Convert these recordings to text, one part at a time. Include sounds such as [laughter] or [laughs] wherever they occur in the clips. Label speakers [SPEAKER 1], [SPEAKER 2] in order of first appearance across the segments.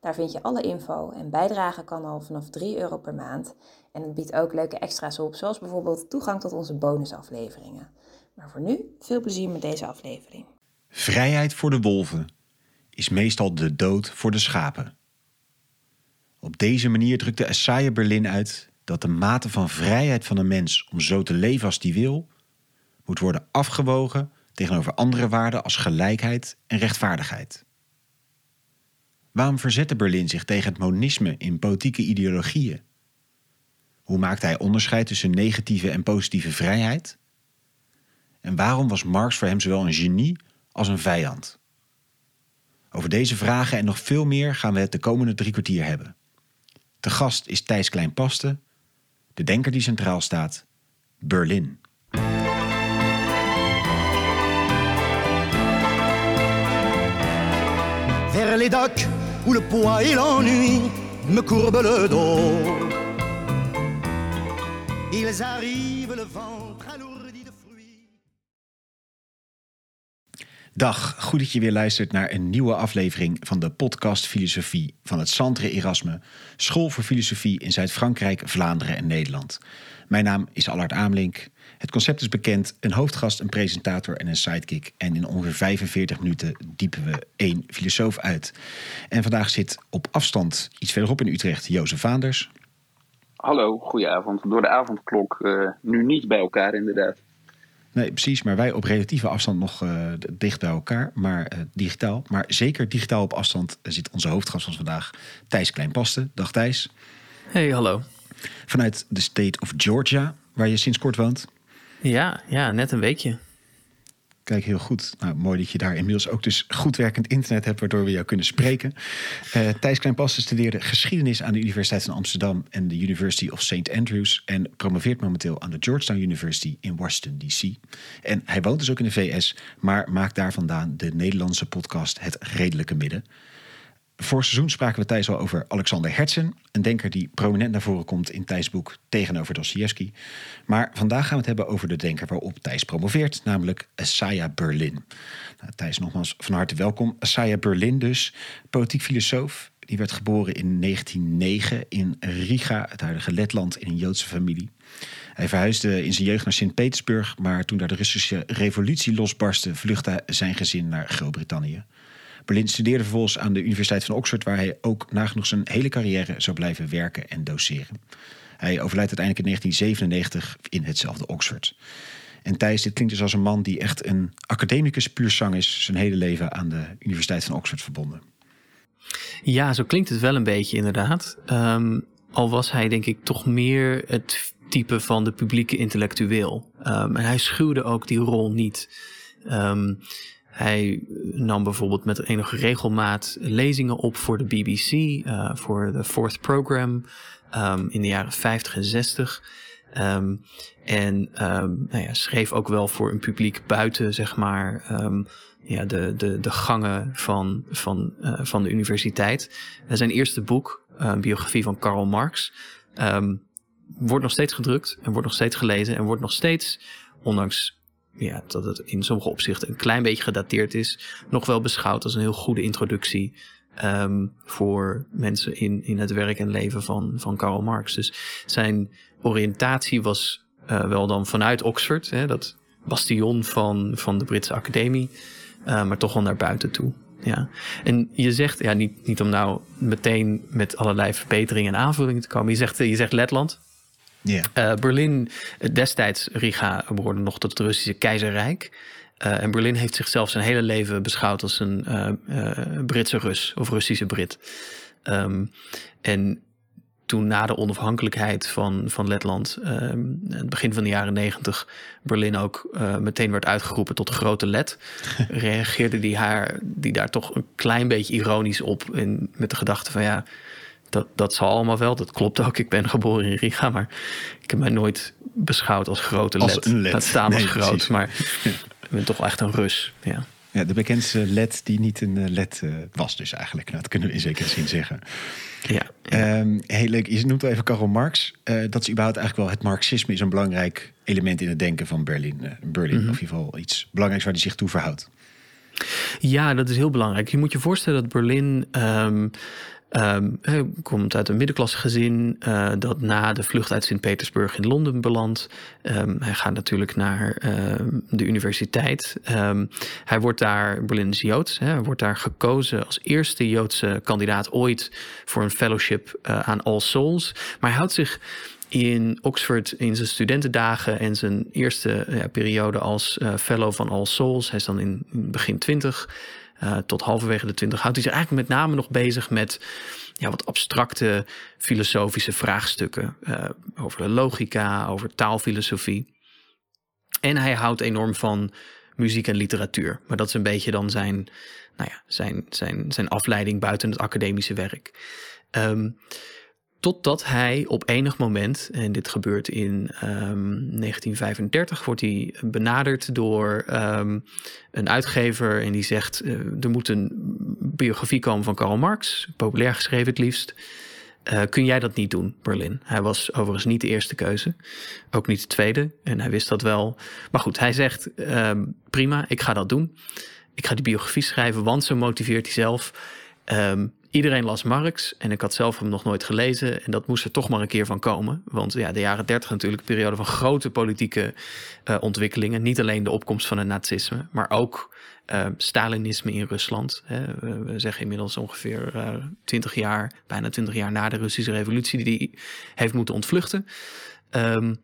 [SPEAKER 1] Daar vind je alle info en bijdragen kan al vanaf 3 euro per maand. En het biedt ook leuke extra's op, zoals bijvoorbeeld toegang tot onze bonusafleveringen. Maar voor nu, veel plezier met deze aflevering.
[SPEAKER 2] Vrijheid voor de wolven is meestal de dood voor de schapen. Op deze manier drukte Essaya Berlin uit dat de mate van vrijheid van een mens om zo te leven als die wil, moet worden afgewogen tegenover andere waarden als gelijkheid en rechtvaardigheid. Waarom verzette Berlin zich tegen het monisme in politieke ideologieën? Hoe maakte hij onderscheid tussen negatieve en positieve vrijheid? En waarom was Marx voor hem zowel een genie als een vijand? Over deze vragen en nog veel meer gaan we het de komende drie kwartier hebben. Te gast is Thijs Kleinpaste, de denker die centraal staat, Berlin.
[SPEAKER 3] Où le poids et l'ennui me courbent le dos. Ils arrivent le ventre
[SPEAKER 2] Dag, goed dat je weer luistert naar een nieuwe aflevering van de podcast Filosofie van het Centre Erasme, School voor Filosofie in Zuid-Frankrijk, Vlaanderen en Nederland. Mijn naam is Allard Amelink. Het concept is bekend, een hoofdgast, een presentator en een sidekick. En in ongeveer 45 minuten diepen we één filosoof uit. En vandaag zit op afstand, iets verderop in Utrecht, Jozef Vaanders.
[SPEAKER 4] Hallo, goedenavond. Door de avondklok uh, nu niet bij elkaar inderdaad.
[SPEAKER 2] Nee, precies. Maar wij op relatieve afstand nog uh, dicht bij elkaar, maar uh, digitaal. Maar zeker digitaal op afstand zit onze hoofdgast van vandaag, Thijs Kleinpaste. Dag Thijs.
[SPEAKER 5] Hey, hallo.
[SPEAKER 2] Vanuit de state of Georgia, waar je sinds kort woont.
[SPEAKER 5] Ja, ja, net een weekje.
[SPEAKER 2] Kijk, heel goed. Nou, mooi dat je daar inmiddels ook dus goed werkend internet hebt, waardoor we jou kunnen spreken. Uh, Thijs Kleinpaste studeerde geschiedenis aan de Universiteit van Amsterdam en de University of St. Andrews en promoveert momenteel aan de Georgetown University in Washington, D.C. En hij woont dus ook in de VS, maar maakt daar vandaan de Nederlandse podcast Het Redelijke Midden. Voor seizoen spraken we Thijs al over Alexander Hertzen, een denker die prominent naar voren komt in Thijs' boek Tegenover Dostoevsky. Maar vandaag gaan we het hebben over de denker waarop Thijs promoveert, namelijk Asaya Berlin. Nou, Thijs, nogmaals van harte welkom. Asaya Berlin dus, politiek filosoof. Die werd geboren in 1909 in Riga, het huidige Letland, in een Joodse familie. Hij verhuisde in zijn jeugd naar Sint-Petersburg, maar toen daar de Russische revolutie losbarstte, vluchtte zijn gezin naar Groot-Brittannië. Berlin studeerde vervolgens aan de Universiteit van Oxford, waar hij ook nagenoeg zijn hele carrière zou blijven werken en doseren. Hij overlijdt uiteindelijk in 1997 in hetzelfde Oxford. En Thijs, dit klinkt dus als een man die echt een academicus puur zang is, zijn hele leven aan de Universiteit van Oxford verbonden.
[SPEAKER 5] Ja, zo klinkt het wel een beetje inderdaad. Um, al was hij denk ik toch meer het type van de publieke intellectueel. Um, en hij schuwde ook die rol niet. Um, hij nam bijvoorbeeld met enige regelmaat lezingen op voor de BBC, uh, voor de Fourth Program um, in de jaren 50 en 60. Um, en um, nou ja, schreef ook wel voor een publiek buiten, zeg maar, ja, de, de, de gangen van, van, uh, van de universiteit. zijn eerste boek, uh, biografie van Karl Marx, wordt nog steeds gedrukt en wordt nog steeds gelezen en wordt nog steeds, ondanks ja, dat het in sommige opzichten een klein beetje gedateerd is, nog wel beschouwd als een heel goede introductie um, voor mensen in, in het werk en leven van, van Karl Marx. Dus zijn oriëntatie was uh, wel dan vanuit Oxford, hè, dat bastion van, van de Britse Academie, uh, maar toch wel naar buiten toe. Ja. En je zegt, ja, niet, niet om nou meteen met allerlei verbeteringen en aanvullingen te komen. Je zegt, je zegt Letland.
[SPEAKER 2] Yeah.
[SPEAKER 5] Uh, Berlin, destijds Riga, behoorde nog tot het Russische keizerrijk. Uh, en Berlin heeft zichzelf zijn hele leven beschouwd als een uh, Britse Rus of Russische Brit. Um, en toen na de onafhankelijkheid van, van Letland, um, het begin van de jaren negentig, Berlin ook uh, meteen werd uitgeroepen tot de grote Let, [laughs] reageerde die, haar, die daar toch een klein beetje ironisch op. En met de gedachte van ja, dat, dat zal allemaal wel. Dat klopt ook. Ik ben geboren in Riga, maar ik heb mij nooit beschouwd als grote
[SPEAKER 2] Als
[SPEAKER 5] led.
[SPEAKER 2] een led.
[SPEAKER 5] Laat staan
[SPEAKER 2] Nee,
[SPEAKER 5] als groot,
[SPEAKER 2] precies.
[SPEAKER 5] maar ik ben toch wel echt een Rus. Ja.
[SPEAKER 2] Ja, de bekendste led die niet een eh, led eh, was dus eigenlijk. Nou, dat kunnen we in zekere zin zeggen.
[SPEAKER 5] Ja,
[SPEAKER 2] Ehm, heel leuk. Je noemt wel even Karl Marx. Eh, dat is überhaupt eigenlijk wel het marxisme is een belangrijk element in het denken van Berlin. Berlin,
[SPEAKER 5] Mhm.
[SPEAKER 2] of in ieder geval iets belangrijks waar hij zich toe verhoudt.
[SPEAKER 5] Ja, dat is heel belangrijk. Je moet je voorstellen dat Berlin ehm, ehm, eh, komt uit een middenklasse gezin eh, dat na de vlucht uit Sint-Petersburg in Londen belandt. Ehm, hij gaat natuurlijk naar ehm, de universiteit. Ehm, hij wordt daar, Berlin is Joods, hè, hij wordt daar gekozen als eerste Joodse kandidaat ooit voor een fellowship eh, aan All Souls. Maar hij houdt zich in Oxford in zijn studentendagen en zijn eerste ja, periode als eh, fellow van All Souls. Hij is dan in, in begin twintig eh, tot halverwege de twintig. Houdt hij zich eigenlijk met name nog bezig met ja, wat abstracte filosofische vraagstukken eh, over de logica, over taalfilosofie. En hij houdt enorm van muziek en literatuur. Maar dat is een beetje dan zijn, nou ja, zijn, zijn, zijn afleiding buiten het academische werk. Ehm, Totdat hij op enig moment, en dit gebeurt in ehm, 1935, wordt hij benaderd door ehm, een uitgever en die zegt: eh, er moet een biografie komen van Karl Marx, populair geschreven het liefst. Eh, kun jij dat niet doen, Berlin? Hij was overigens niet de eerste keuze, ook niet de tweede, en hij wist dat wel. Maar goed, hij zegt: ehm, prima, ik ga dat doen. Ik ga die biografie schrijven, want zo motiveert hij zelf. Ehm, iedereen las Marx en ik had zelf hem nog nooit gelezen. En dat moest er toch maar een keer van komen. Want ja, de jaren dertig natuurlijk een periode van grote politieke eh, ontwikkelingen. Niet alleen de opkomst van het nazisme, maar ook eh, Stalinisme in Rusland. Hè. We, zeggen inmiddels ongeveer twintig jaar, bijna twintig jaar na de Russische revolutie, die heeft moeten ontvluchten. Ehm,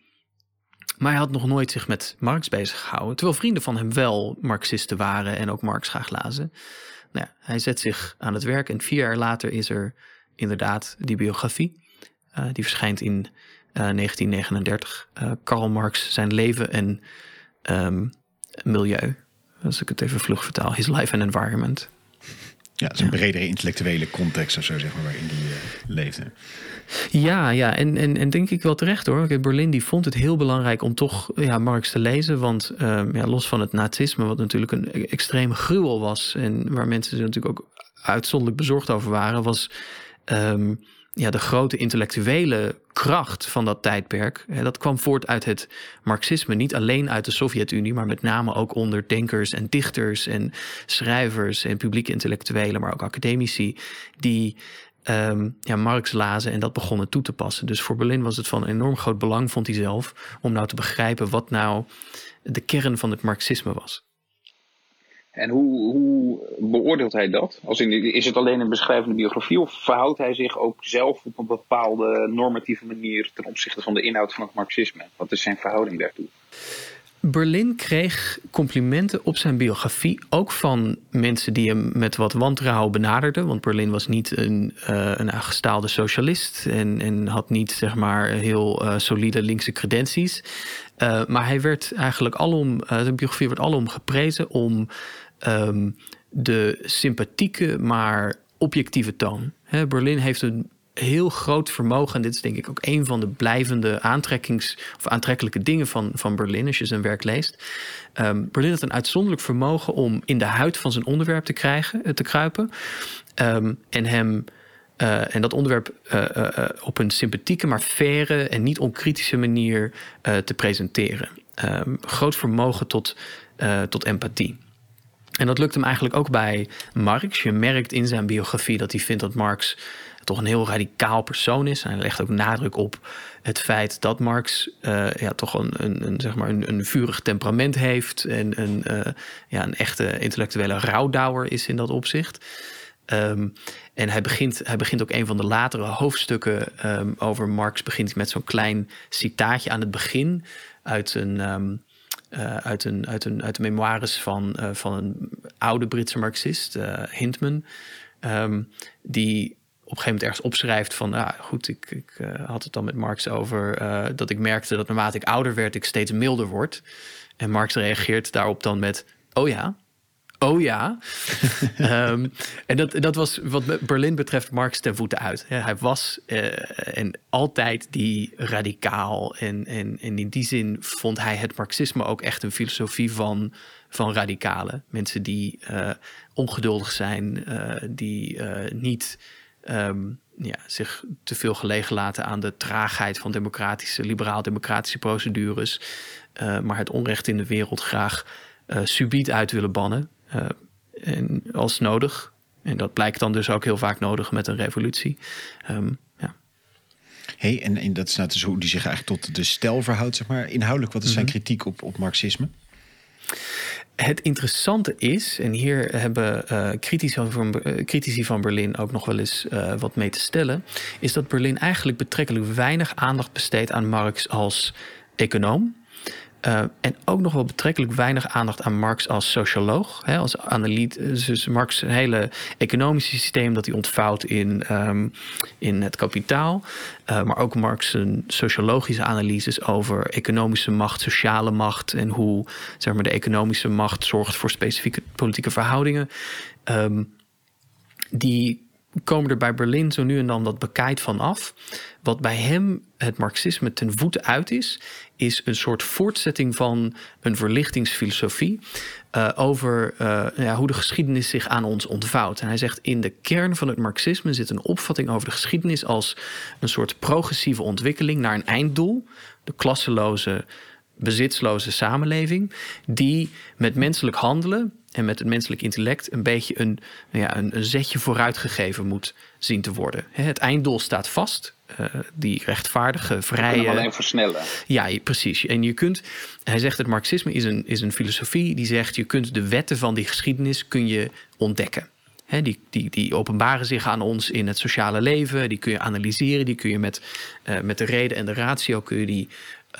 [SPEAKER 5] maar hij had nog nooit zich met Marx bezig gehouden. Terwijl vrienden van hem wel Marxisten waren en ook Marx graag lazen. Nou ja, hij zet zich aan het werk en vier jaar later is er inderdaad die biografie. Uh, die verschijnt in uh, 1939. Uh, Karl Marx, zijn leven en um, milieu. Als ik het even vlug vertaal. His life and environment.
[SPEAKER 2] Ja, dat is een bredere intellectuele context of zo, zeg maar, waarin die uh, leefde.
[SPEAKER 5] Ja, ja en, en, en denk ik wel terecht hoor. Berlin die vond het heel belangrijk om toch ja, Marx te lezen. Want um, ja, los van het nazisme, wat natuurlijk een extreme gruwel was. En waar mensen natuurlijk ook uitzonderlijk bezorgd over waren, was um, ja, de grote intellectuele kracht van dat tijdperk. Dat kwam voort uit het Marxisme. Niet alleen uit de Sovjet-Unie, maar met name ook onder denkers en dichters en schrijvers en publieke intellectuelen, maar ook academici. Die um, ja, Marx lazen en dat begonnen toe te passen. Dus voor Berlin was het van enorm groot belang, vond hij zelf, om nou te begrijpen wat nou de kern van het Marxisme was.
[SPEAKER 4] En hoe, hoe beoordeelt hij dat? Als in, is het alleen een beschrijvende biografie of verhoudt hij zich ook zelf op een bepaalde normatieve manier ten opzichte van de inhoud van het Marxisme? Wat is zijn verhouding daartoe?
[SPEAKER 5] Berlin kreeg complimenten op zijn biografie, ook van mensen die hem met wat wantrouwen benaderden. Want Berlin was niet een, uh, een aangestaalde socialist en, en had niet zeg maar heel uh, solide linkse credentities. Uh, maar hij werd eigenlijk alom, de biografie werd alom geprezen om um, de sympathieke, maar objectieve toon. He, Berlin heeft een heel groot vermogen. En dit is denk ik ook een van de blijvende aantrekkings- of aantrekkelijke dingen van, van Berlin, als je zijn werk leest. Um, Berlin had een uitzonderlijk vermogen om in de huid van zijn onderwerp te krijgen, te kruipen. Um, en hem. Uh, en dat onderwerp uh, op een sympathieke, maar faire en niet onkritische manier te presenteren. Groot vermogen tot, tot empathie. En dat lukt hem eigenlijk ook bij Marx. Je merkt in zijn biografie dat hij vindt dat Marx toch een heel radicaal persoon is. En hij legt ook nadruk op het feit dat Marx uh, ja, toch een, een, zeg maar een, een vurig temperament heeft. En een, uh, ja, een echte intellectuele rouwdouwer is in dat opzicht. Um, en hij begint, hij begint ook een van de latere hoofdstukken um, over Marx. Begint met zo'n klein citaatje aan het begin uit een. Um, uh, uit, een, uit, een, uit de memoires van, uh, van een oude Britse Marxist, uh, Hindman, um, die op een gegeven moment ergens opschrijft van, ja goed, ik, ik had het dan met Marx over dat ik merkte dat naarmate ik ouder werd, ik steeds milder word. En Marx reageert daarop dan met, oh ja, Oh ja. [laughs] Ehm, en dat, dat was wat Berlin betreft Marx ten voeten uit. hij was uh, en altijd die radicaal. En, en, en in die zin vond hij het Marxisme ook echt een filosofie van, van radicalen. Mensen die uh, ongeduldig zijn, uh, die niet um, ja, zich te veel gelegen laten aan de traagheid van democratische, liberaal-democratische procedures. maar het onrecht in de wereld graag subiet uit willen bannen. Uh, en als nodig. En dat blijkt dan dus ook heel vaak nodig met een revolutie. Um, ja.
[SPEAKER 2] Hey, en, en dat is nou dus hoe die zich eigenlijk tot de stijl verhoudt, zeg maar. Inhoudelijk, wat is zijn mhm. kritiek op, op marxisme?
[SPEAKER 5] Het interessante is, en hier hebben uh, critici, van, uh, critici van Berlin ook nog wel eens uh, wat mee te stellen, is dat Berlin eigenlijk betrekkelijk weinig aandacht besteedt aan Marx als econoom. Uh, en ook nog wel betrekkelijk weinig aandacht aan Marx als socioloog. Hè, als analyt, dus Marx een hele economische systeem dat hij ontvouwt in, um, in het kapitaal. Uh, maar ook Marx een sociologische analyses over economische macht, sociale macht en hoe zeg maar, de economische macht zorgt voor specifieke politieke verhoudingen. Um, die komen er bij Berlin zo nu en dan wat bekijkt van af. Wat bij hem het marxisme ten voeten uit is, is een soort voortzetting van een verlichtingsfilosofie uh, over uh, ja, hoe de geschiedenis zich aan ons ontvouwt. En hij zegt in de kern van het marxisme zit een opvatting over de geschiedenis als een soort progressieve ontwikkeling naar een einddoel, de klasseloze, bezitsloze samenleving, die met menselijk handelen en met het menselijk intellect een beetje een, ja, een, een zetje vooruitgegeven moet zien te worden. Het einddoel staat vast. Uh, die rechtvaardige, vrije.
[SPEAKER 4] Alleen versnellen.
[SPEAKER 5] Ja, precies. En je kunt, hij zegt het Marxisme is een, is een filosofie die zegt je kunt de wetten van die geschiedenis kun je ontdekken. He, die, die, die openbaren zich aan ons in het sociale leven. Die kun je analyseren. Die kun je met, uh, met de reden en de ratio kun je die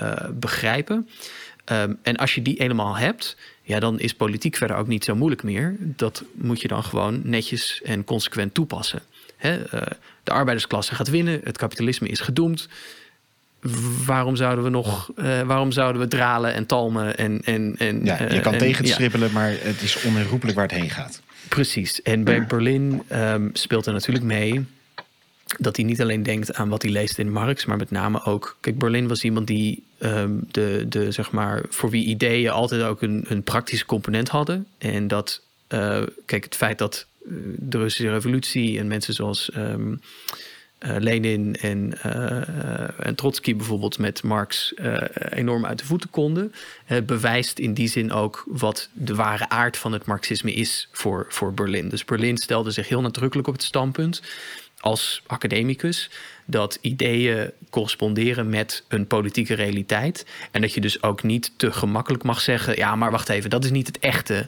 [SPEAKER 5] uh, begrijpen. Um, en als je die helemaal hebt, ja, dan is politiek verder ook niet zo moeilijk meer. Dat moet je dan gewoon netjes en consequent toepassen. He, uh, de arbeidersklasse gaat winnen, het kapitalisme is gedoemd. Waarom zouden we nog, uh, waarom zouden we dralen en talmen en. en, en
[SPEAKER 2] ja, je kan uh, tegenstribbelen, ja. maar het is onherroepelijk waar het heen gaat.
[SPEAKER 5] Precies. En bij Berlin um, speelt er natuurlijk mee dat hij niet alleen denkt aan wat hij leest in Marx, maar met name ook. Kijk, Berlin was iemand die um, de, de, zeg maar, voor wie ideeën altijd ook een, een praktische component hadden. En dat, uh, kijk, het feit dat de Russische revolutie en mensen zoals um, uh, Lenin en, en Trotsky bijvoorbeeld met Marx enorm uit de voeten konden, bewijst in die zin ook wat de ware aard van het Marxisme is voor, voor Berlin. Dus Berlin stelde zich heel nadrukkelijk op het standpunt als academicus dat ideeën corresponderen met een politieke realiteit. En dat je dus ook niet te gemakkelijk mag zeggen: ja, maar wacht even, dat is niet het echte.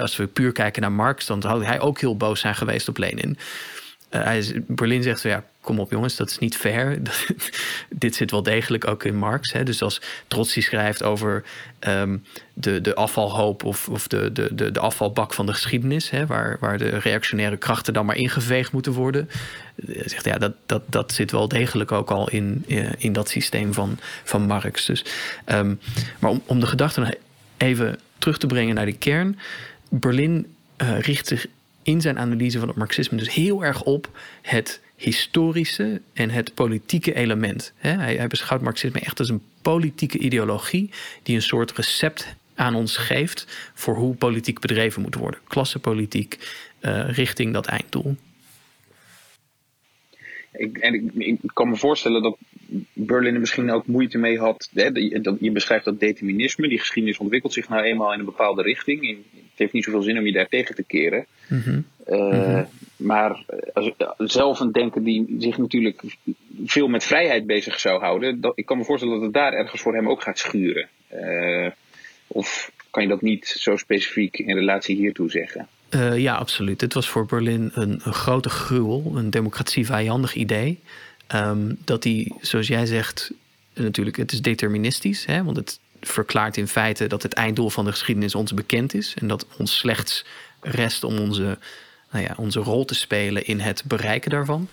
[SPEAKER 5] als we puur kijken naar Marx, dan zou hij ook heel boos zijn geweest op Lenin. Is, Berlin zegt ja, kom op jongens, dat is niet fair. [laughs] Dit zit wel degelijk ook in Marx. Hè? Dus als Trotsky schrijft over um, de, de afvalhoop of, of de, de, de, de afvalbak van de geschiedenis, hè? Waar, waar de reactionaire krachten dan maar ingeveegd moeten worden. Hij zegt ja, dat, dat, dat zit wel degelijk ook al in, eh, in dat systeem van, van Marx. Dus, um, maar om, om de gedachte even terug te brengen naar de kern. Berlin richt zich in zijn analyse van het Marxisme dus heel erg op het historische en het politieke element. Hij, beschouwt Marxisme echt als een politieke ideologie die een soort recept aan ons geeft voor hoe politiek bedreven moet worden. Klassenpolitiek uh, richting dat einddoel.
[SPEAKER 4] Ik, en ik, kan me voorstellen dat Berlin er misschien ook moeite mee had. Hè, dat, je beschrijft dat determinisme, die geschiedenis ontwikkelt zich nou eenmaal in een bepaalde richting. het heeft niet zoveel zin om je daar tegen te keren. Mm -hmm. uh, mm -hmm. Maar als, zelf een denker die zich natuurlijk veel met vrijheid bezig zou houden, dat, ik kan me voorstellen dat het daar ergens voor hem ook gaat schuren. Uh, of kan je dat niet zo specifiek in relatie hiertoe zeggen?
[SPEAKER 5] Uh, ja, absoluut. Het was voor Berlin een, een grote gruwel, een democratievijandig idee. Um, dat die, zoals jij zegt, natuurlijk, het is deterministisch, hè, want het verklaart in feite dat het einddoel van de geschiedenis ons bekend is en dat ons slechts rest om onze, nou ja, onze rol te spelen in het bereiken daarvan,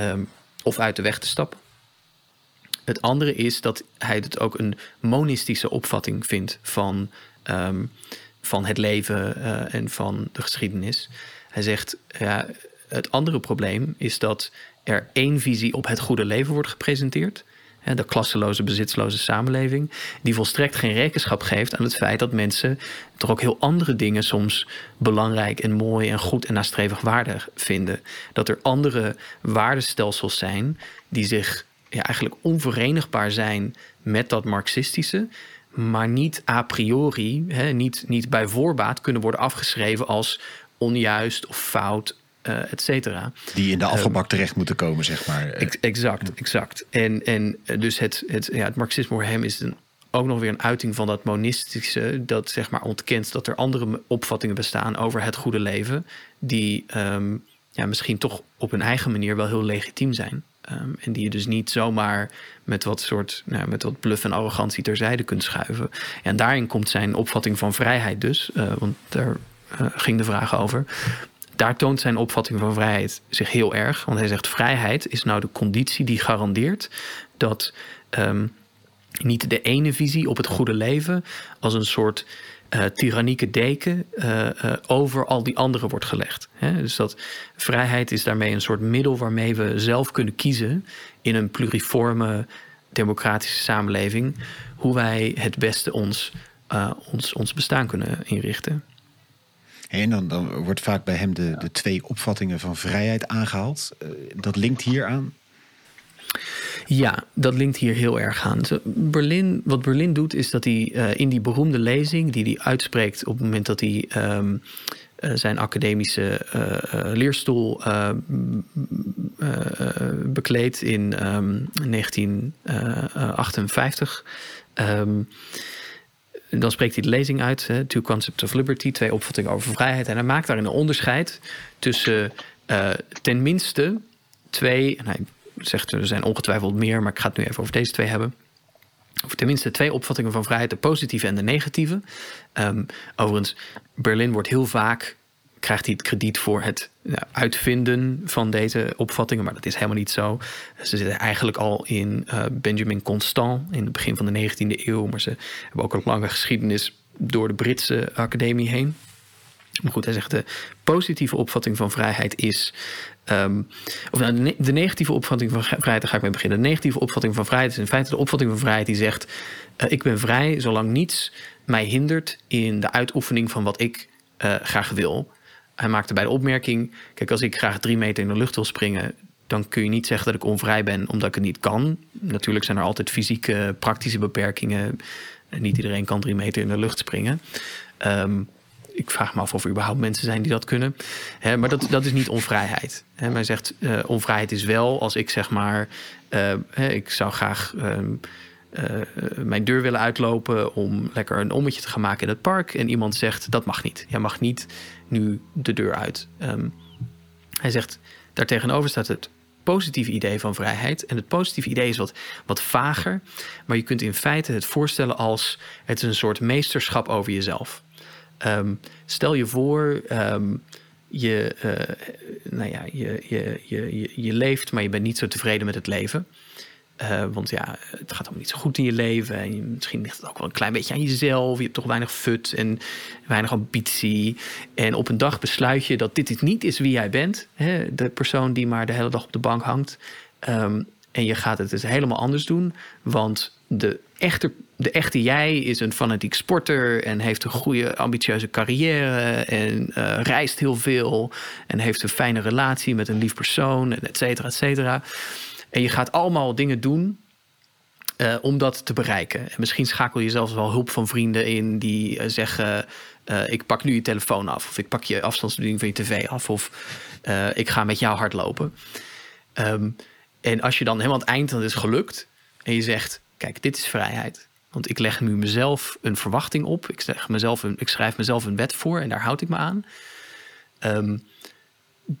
[SPEAKER 5] um, of uit de weg te stappen. Het andere is dat hij het ook een monistische opvatting vindt van um, van het leven eh, en van de geschiedenis. Hij zegt, ja, het andere probleem is dat er één visie op het goede leven wordt gepresenteerd. De klasseloze, bezitsloze samenleving. Die volstrekt geen rekenschap geeft aan het feit dat mensen toch ook heel andere dingen soms belangrijk en mooi en goed en nastrevig waardig vinden. Dat er andere waardestelsels zijn die zich ja, eigenlijk onverenigbaar zijn met dat Marxistische maar niet a priori, hè, niet, niet bij voorbaat kunnen worden afgeschreven als onjuist of fout, uh, et cetera.
[SPEAKER 2] Die in de afgebak terecht moeten komen, zeg maar.
[SPEAKER 5] exact, exact. En, en eh, dus het, het, ja, het marxisme voor hem is een, ook nog weer een uiting van dat monistische, dat zeg maar ontkent dat er andere opvattingen bestaan over het goede leven, die um, ja, misschien toch op hun eigen manier wel heel legitiem zijn. Um, en die je dus niet zomaar met wat soort, nou, met wat bluff en arrogantie terzijde kunt schuiven. En daarin komt zijn opvatting van vrijheid dus, uh, want daar uh, ging de vraag over. Daar toont zijn opvatting van vrijheid zich heel erg. Want hij zegt: vrijheid is nou de conditie die garandeert dat um, niet de ene visie op het goede leven als een soort uh, tyrannieke deken uh, uh, over al die anderen wordt gelegd. Hè? Dus dat vrijheid is daarmee een soort middel waarmee we zelf kunnen kiezen in een pluriforme democratische samenleving hoe wij het beste ons, ons, ons bestaan kunnen inrichten.
[SPEAKER 2] En dan, wordt vaak bij hem de, de twee opvattingen van vrijheid aangehaald. dat linkt hier aan.
[SPEAKER 5] Ja, dat linkt hier heel erg aan. Berlin, wat Berlin doet, is dat hij uh, in die beroemde lezing die hij uitspreekt op het moment dat hij um, uh, zijn academische leerstoel bekleedt in um, 1958. Um, dan spreekt hij de lezing uit, hè, Two Concepts of Liberty, twee opvattingen over vrijheid. En hij maakt daarin een onderscheid tussen ten minste twee, hij zegt er zijn ongetwijfeld meer, maar ik ga het nu even over deze twee hebben. Of tenminste twee opvattingen van vrijheid, de positieve en de negatieve. Um, overigens, Berlin wordt heel vaak, krijgt hij het krediet voor het ja, uitvinden van deze opvattingen, maar dat is helemaal niet zo. Ze zitten eigenlijk al in uh, Benjamin Constant in het begin van de 19e eeuw, maar ze hebben ook een lange geschiedenis door de Britse academie heen. Maar goed, hij zegt de positieve opvatting van vrijheid is. Um, of nou, de, negatieve opvatting van vrijheid, daar ga ik mee beginnen. De negatieve opvatting van vrijheid is in feite de opvatting van vrijheid die zegt: uh, Ik ben vrij zolang niets mij hindert in de uitoefening van wat ik graag wil. Hij maakte bij de opmerking: Kijk, als ik graag drie meter in de lucht wil springen, dan kun je niet zeggen dat ik onvrij ben omdat ik het niet kan. Natuurlijk zijn er altijd fysieke, praktische beperkingen. Niet iedereen kan drie meter in de lucht springen. Um, ik vraag me af of er überhaupt mensen zijn die dat kunnen. maar dat, dat is niet onvrijheid. He, maar zegt, uh, onvrijheid is wel als ik zeg maar... Uh, ik zou graag uh, mijn deur willen uitlopen... om lekker een ommetje te gaan maken in het park. En iemand zegt, dat mag niet. Jij mag niet nu de deur uit. Um, hij zegt, daartegenover staat het positieve idee van vrijheid. En het positieve idee is wat, wat vager. Maar je kunt in feite het voorstellen als... het is een soort meesterschap over jezelf Um, stel je voor, um, je, uh, nou ja, je, je, je, je, leeft, maar je bent niet zo tevreden met het leven. Uh, want ja, het gaat allemaal niet zo goed in je leven. En misschien ligt het ook wel een klein beetje aan jezelf. Je hebt toch weinig fut en weinig ambitie. En op een dag besluit je dat dit niet is wie jij bent. Hè? De persoon die maar de hele dag op de bank hangt. Um, en je gaat het dus helemaal anders doen. Want de echte, de echte jij is een fanatiek sporter en heeft een goede, ambitieuze carrière en uh, reist heel veel en heeft een fijne relatie met een lief persoon, et cetera, et cetera. En je gaat allemaal dingen doen uh, om dat te bereiken. En misschien schakel je zelfs wel hulp van vrienden in die uh, zeggen: Ik pak nu je telefoon af, of ik pak je afstandsbediening van je tv af, of ik ga met jou hardlopen. Um, en als je dan helemaal aan het eind dan is gelukt en je zegt: Kijk, dit is vrijheid. Want ik leg nu mezelf een verwachting op. Ik, zeg mezelf een, ik schrijf mezelf een wet voor en daar houd ik me aan. Um,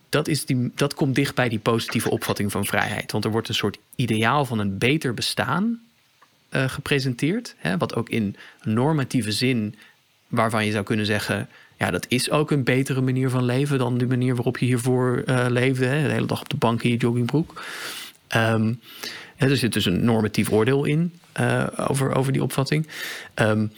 [SPEAKER 5] dat, is die, dat komt dicht bij die positieve opvatting van vrijheid. Want er wordt een soort ideaal van een beter bestaan uh, gepresenteerd. Hè, wat ook in normatieve zin, waarvan je zou kunnen zeggen. Ja, dat is ook een betere manier van leven dan de manier waarop je hiervoor uh, leefde. Hè, de hele dag op de bank in je joggingbroek. Um, er zit dus een normatief oordeel in uh, over, over die opvatting. Um,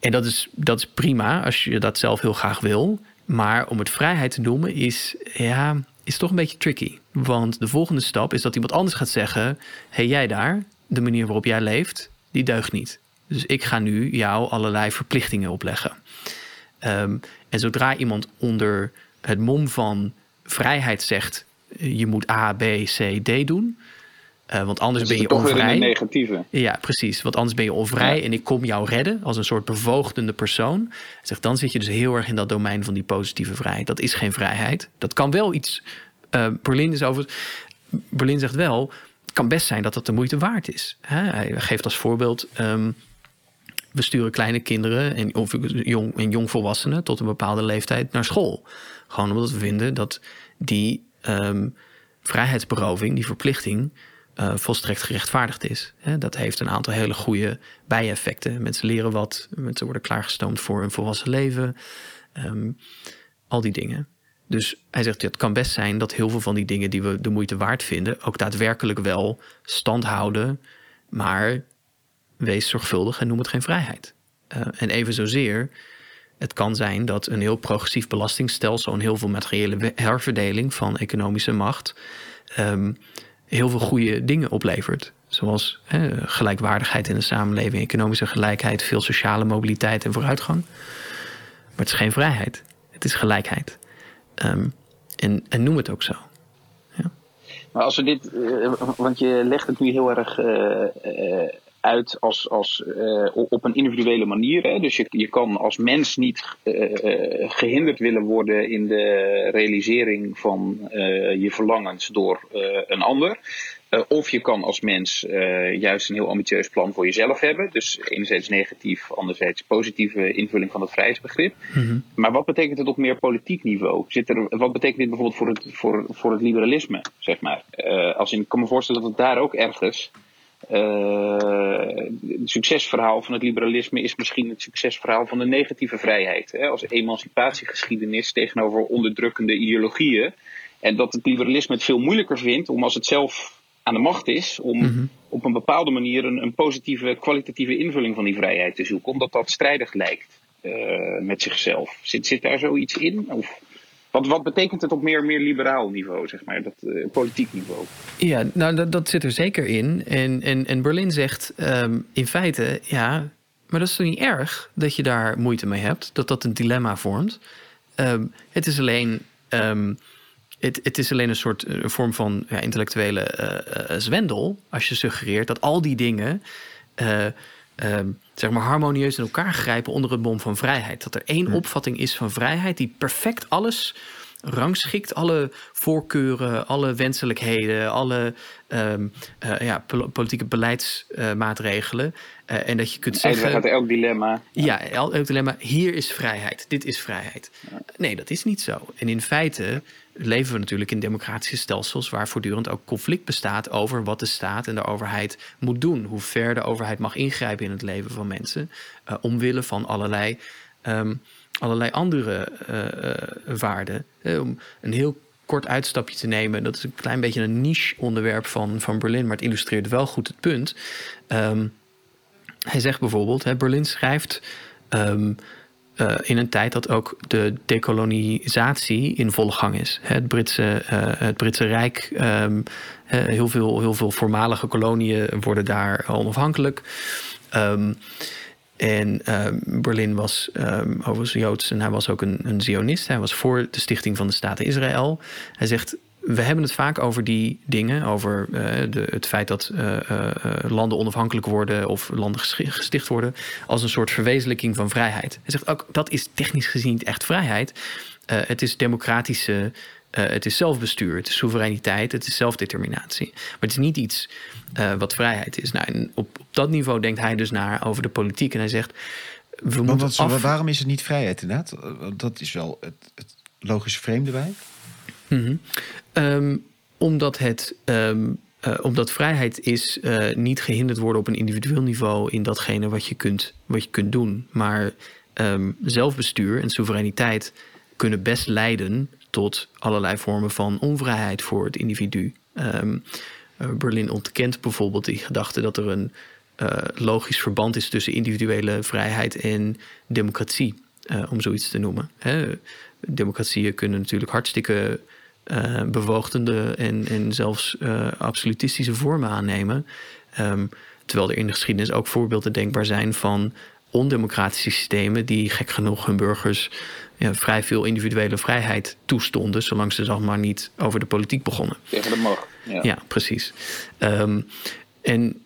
[SPEAKER 5] en dat is, dat is prima als je dat zelf heel graag wil. Maar om het vrijheid te noemen is, ja, is toch een beetje tricky. Want de volgende stap is dat iemand anders gaat zeggen: hé, hey, jij daar, de manier waarop jij leeft, die deugt niet. Dus ik ga nu jou allerlei verplichtingen opleggen. Ehm, en zodra iemand onder het mom van vrijheid zegt: je moet A, B, C, D doen. Uh, want anders ben je
[SPEAKER 4] toch
[SPEAKER 5] onvrij.
[SPEAKER 4] Weer een negatieve.
[SPEAKER 5] Ja, precies. Want anders ben je onvrij en ik kom jou redden als een soort bevoogdende persoon. Zeg, dan zit je dus heel erg in dat domein van die positieve vrijheid. Dat is geen vrijheid. Dat kan wel iets. Uh, Berlin is over. Berlin zegt wel. Het kan best zijn dat dat de moeite waard is. Hij geeft als voorbeeld. Um, we sturen kleine kinderen en, of jong, en jongvolwassenen tot een bepaalde leeftijd naar school. Gewoon omdat we vinden dat die um, vrijheidsberoving, die verplichting, uh, volstrekt gerechtvaardigd is. dat heeft een aantal hele goede bijeffecten. Mensen leren wat, mensen worden klaargestoomd voor een volwassen leven. Um, al die dingen. Dus hij zegt, het kan best zijn dat heel veel van die dingen die we de moeite waard vinden, ook daadwerkelijk wel stand houden. Maar wees zorgvuldig en noem het geen vrijheid. Uh, en even zozeer, het kan zijn dat een heel progressief belastingstelsel en heel veel materiële herverdeling van economische macht um, heel veel goede dingen oplevert. Zoals gelijkwaardigheid in de samenleving, economische gelijkheid, veel sociale mobiliteit en vooruitgang. Maar het is geen vrijheid, het is gelijkheid. Um, en, en noem het ook zo. Ja.
[SPEAKER 4] Maar als we dit, uh, want je legt het nu heel erg uh, uh, uit als, als, uh, op een individuele manier. Hè? Dus je, je kan als mens niet uh, gehinderd willen worden in de realisering van uh, je verlangens door een ander. of je kan als mens juist een heel ambitieus plan voor jezelf hebben. Dus enerzijds negatief, anderzijds positieve invulling van het vrijheidsbegrip. Mm-hmm. Maar wat betekent het op meer politiek niveau? Zit er, wat betekent dit bijvoorbeeld voor het, voor, voor het liberalisme? Zeg maar? als in, ik kan me voorstellen dat het daar ook ergens het succesverhaal van het liberalisme is misschien het succesverhaal van de negatieve vrijheid. Hè, als emancipatiegeschiedenis tegenover onderdrukkende ideologieën. En dat het liberalisme het veel moeilijker vindt om als het zelf aan de macht is, om mm-hmm. op een bepaalde manier een, een, positieve, kwalitatieve invulling van die vrijheid te zoeken. Omdat dat strijdig lijkt uh, met zichzelf. Zit, zit daar zoiets in? Of? Wat, wat betekent het op meer, meer liberaal niveau, zeg maar, dat uh, politiek niveau?
[SPEAKER 5] Ja, nou dat, zit er zeker in. En, en, en Berlin zegt um, in feite, ja, maar dat is toch niet erg dat je daar moeite mee hebt, dat dat een dilemma vormt. Um, het is alleen. Um, het, het, is alleen een soort een vorm van ja, intellectuele uh, zwendel. Als je suggereert dat al die dingen. Zeg maar harmonieus in elkaar grijpen onder het bom van vrijheid. Dat er één opvatting is van vrijheid die perfect alles rangschikt, alle voorkeuren, alle wenselijkheden, alle um, uh, ja, politieke beleidsmaatregelen. Uh, uh, en dat je kunt zeggen.
[SPEAKER 4] gaat elk dilemma.
[SPEAKER 5] Ja, elk, dilemma. Hier is vrijheid. Dit is vrijheid. Nee, dat is niet zo. En in feite leven we natuurlijk in democratische stelsels waar voortdurend ook conflict bestaat over wat de staat en de overheid moet doen. Hoe ver de overheid mag ingrijpen in het leven van mensen. Uh, omwille van allerlei, um, allerlei andere uh, uh, waarden. om een heel kort uitstapje te nemen. Dat is een klein beetje een niche onderwerp van, van Berlin, maar het illustreert wel goed het punt. Um, hij zegt bijvoorbeeld, hè, Berlin schrijft. Um, uh, in een tijd dat ook de dekolonisatie in volle gang is. Het Britse, uh, het Britse Rijk, um, heel, veel, heel veel voormalige koloniën worden daar onafhankelijk. Um, en uh, Berlin was overigens Joods en hij was ook een, een Zionist. Hij was voor de stichting van de Staat Israël. Hij zegt, we hebben het vaak over die dingen, over uh, de, het feit dat uh, uh, landen onafhankelijk worden of landen gesticht worden, als een soort verwezenlijking van vrijheid. Hij zegt ook dat is technisch gezien echt vrijheid. het is democratische, het is zelfbestuur, het is soevereiniteit, het is zelfdeterminatie. Maar het is niet iets wat vrijheid is. Nou, en op, op dat niveau denkt hij dus naar over de politiek en hij zegt. We
[SPEAKER 2] Want wat, af... Waarom is het niet vrijheid inderdaad? Dat is wel het, het logische vreemde bij.
[SPEAKER 5] Mm-hmm. Um, omdat het. Um, uh, omdat vrijheid is uh, niet gehinderd worden op een individueel niveau in datgene wat je kunt, wat je kunt doen. Maar um, zelfbestuur en soevereiniteit kunnen best leiden tot allerlei vormen van onvrijheid voor het individu. Uh, Berlin ontkent bijvoorbeeld die gedachte dat er een logisch verband is tussen individuele vrijheid en democratie, om zoiets te noemen. Hè. Democratieën kunnen natuurlijk hartstikke bewoogdende en, en zelfs absolutistische vormen aannemen. Um, terwijl er in de geschiedenis ook voorbeelden denkbaar zijn van ondemocratische systemen die gek genoeg hun burgers ja, vrij veel individuele vrijheid toestonden, zolang ze dan maar niet over de politiek begonnen.
[SPEAKER 4] Tegen de macht. Ja,
[SPEAKER 5] ja precies. Um, en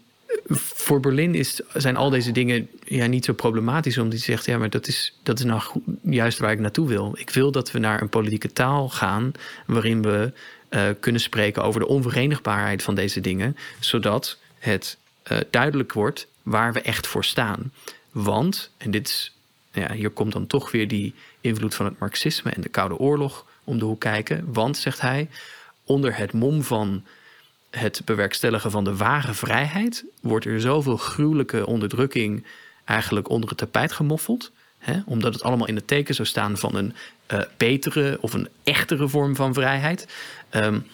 [SPEAKER 5] voor Berlin is, zijn al deze dingen ja, niet zo problematisch, omdat hij zegt: ja, maar dat is, dat is nou juist waar ik naartoe wil. Ik wil dat we naar een politieke taal gaan waarin we uh, kunnen spreken over de onverenigbaarheid van deze dingen, zodat het uh, duidelijk wordt waar we echt voor staan. Want, en dit ja, hier komt dan toch weer die invloed van het Marxisme en de Koude Oorlog om de hoek kijken. Want, zegt hij, onder het mom van het bewerkstelligen van de ware vrijheid wordt er zoveel gruwelijke onderdrukking eigenlijk onder het tapijt gemoffeld. Hè, omdat het allemaal in het teken zou staan van een uh, betere of een echtere vorm van vrijheid. Um,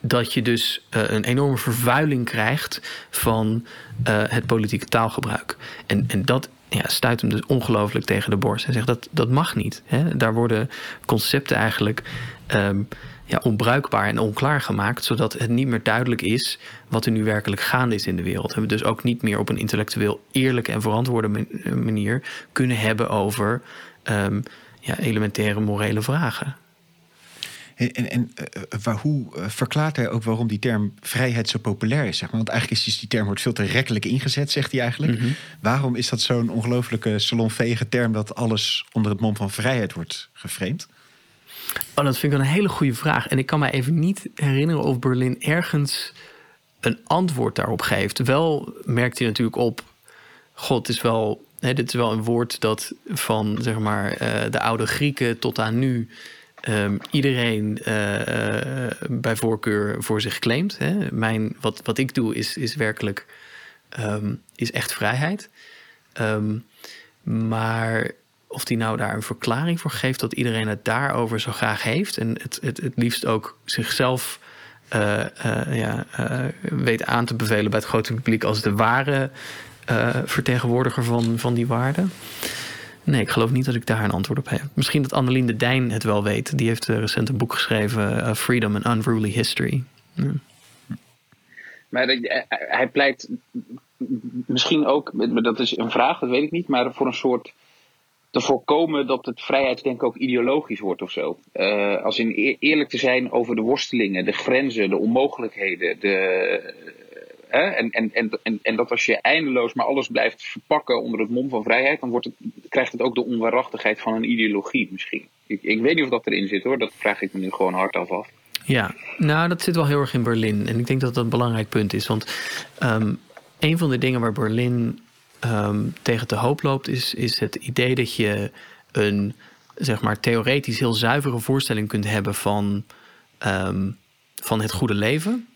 [SPEAKER 5] dat je dus uh, een enorme vervuiling krijgt van uh, het politieke taalgebruik. En, en dat ja, stuit hem dus ongelooflijk tegen de borst. Hij zegt dat dat mag niet. Hè? Daar worden concepten eigenlijk um, ja, onbruikbaar en onklaar gemaakt, zodat het niet meer duidelijk is wat er nu werkelijk gaande is in de wereld. En we dus ook niet meer op een intellectueel eerlijke en verantwoorde manier kunnen hebben over um, ja, elementaire morele vragen.
[SPEAKER 2] En, en uh, waar, hoe verklaart hij ook waarom die term vrijheid zo populair is? Zeg maar? Want eigenlijk is dus die term wordt veel te rekkelijk ingezet, zegt hij eigenlijk. Mm -hmm. Waarom is dat zo'n ongelooflijke salonvege term dat alles onder het mom van vrijheid wordt geframed?
[SPEAKER 5] Oh, dat vind ik een hele goede vraag. En ik kan me even niet herinneren of Berlin ergens een antwoord daarop geeft. Wel merkt hij natuurlijk op. God, is wel. Hè, dit is wel een woord dat van zeg maar uh, de oude Grieken tot aan nu um, iedereen uh, uh, bij voorkeur voor zich claimt. Hè. Mijn, wat, wat ik doe is, is werkelijk um, is echt vrijheid. Um, maar of die nou daar een verklaring voor geeft dat iedereen het daarover zo graag heeft en het, het, het liefst ook zichzelf uh, ja, weet aan te bevelen bij het grote publiek als de ware vertegenwoordiger van, van die waarden. Nee, ik geloof niet dat ik daar een antwoord op heb. Misschien dat Annelien de Dijn het wel weet. Die heeft recent een boek geschreven, Freedom and Unruly History.
[SPEAKER 4] Maar hij pleit misschien ook, dat is een vraag, dat weet ik niet, maar voor een soort te voorkomen dat het vrijheidsdenken ook ideologisch wordt of zo. Uh, als in eerlijk te zijn over de worstelingen, de grenzen, de onmogelijkheden, de, Hè? En, en, en, en, dat als je eindeloos maar alles blijft verpakken onder het mom van vrijheid, dan wordt het, krijgt het ook de onwaarachtigheid van een ideologie misschien. Ik, ik weet niet of dat erin zit hoor, dat vraag ik me nu gewoon hardaf af.
[SPEAKER 5] Ja, nou dat zit wel heel erg in Berlin. En ik denk dat dat een belangrijk punt is. Want um, een van de dingen waar Berlin um, tegen te hoop loopt, is, is het idee dat je een zeg maar theoretisch heel zuivere voorstelling kunt hebben van, um, van het goede leven.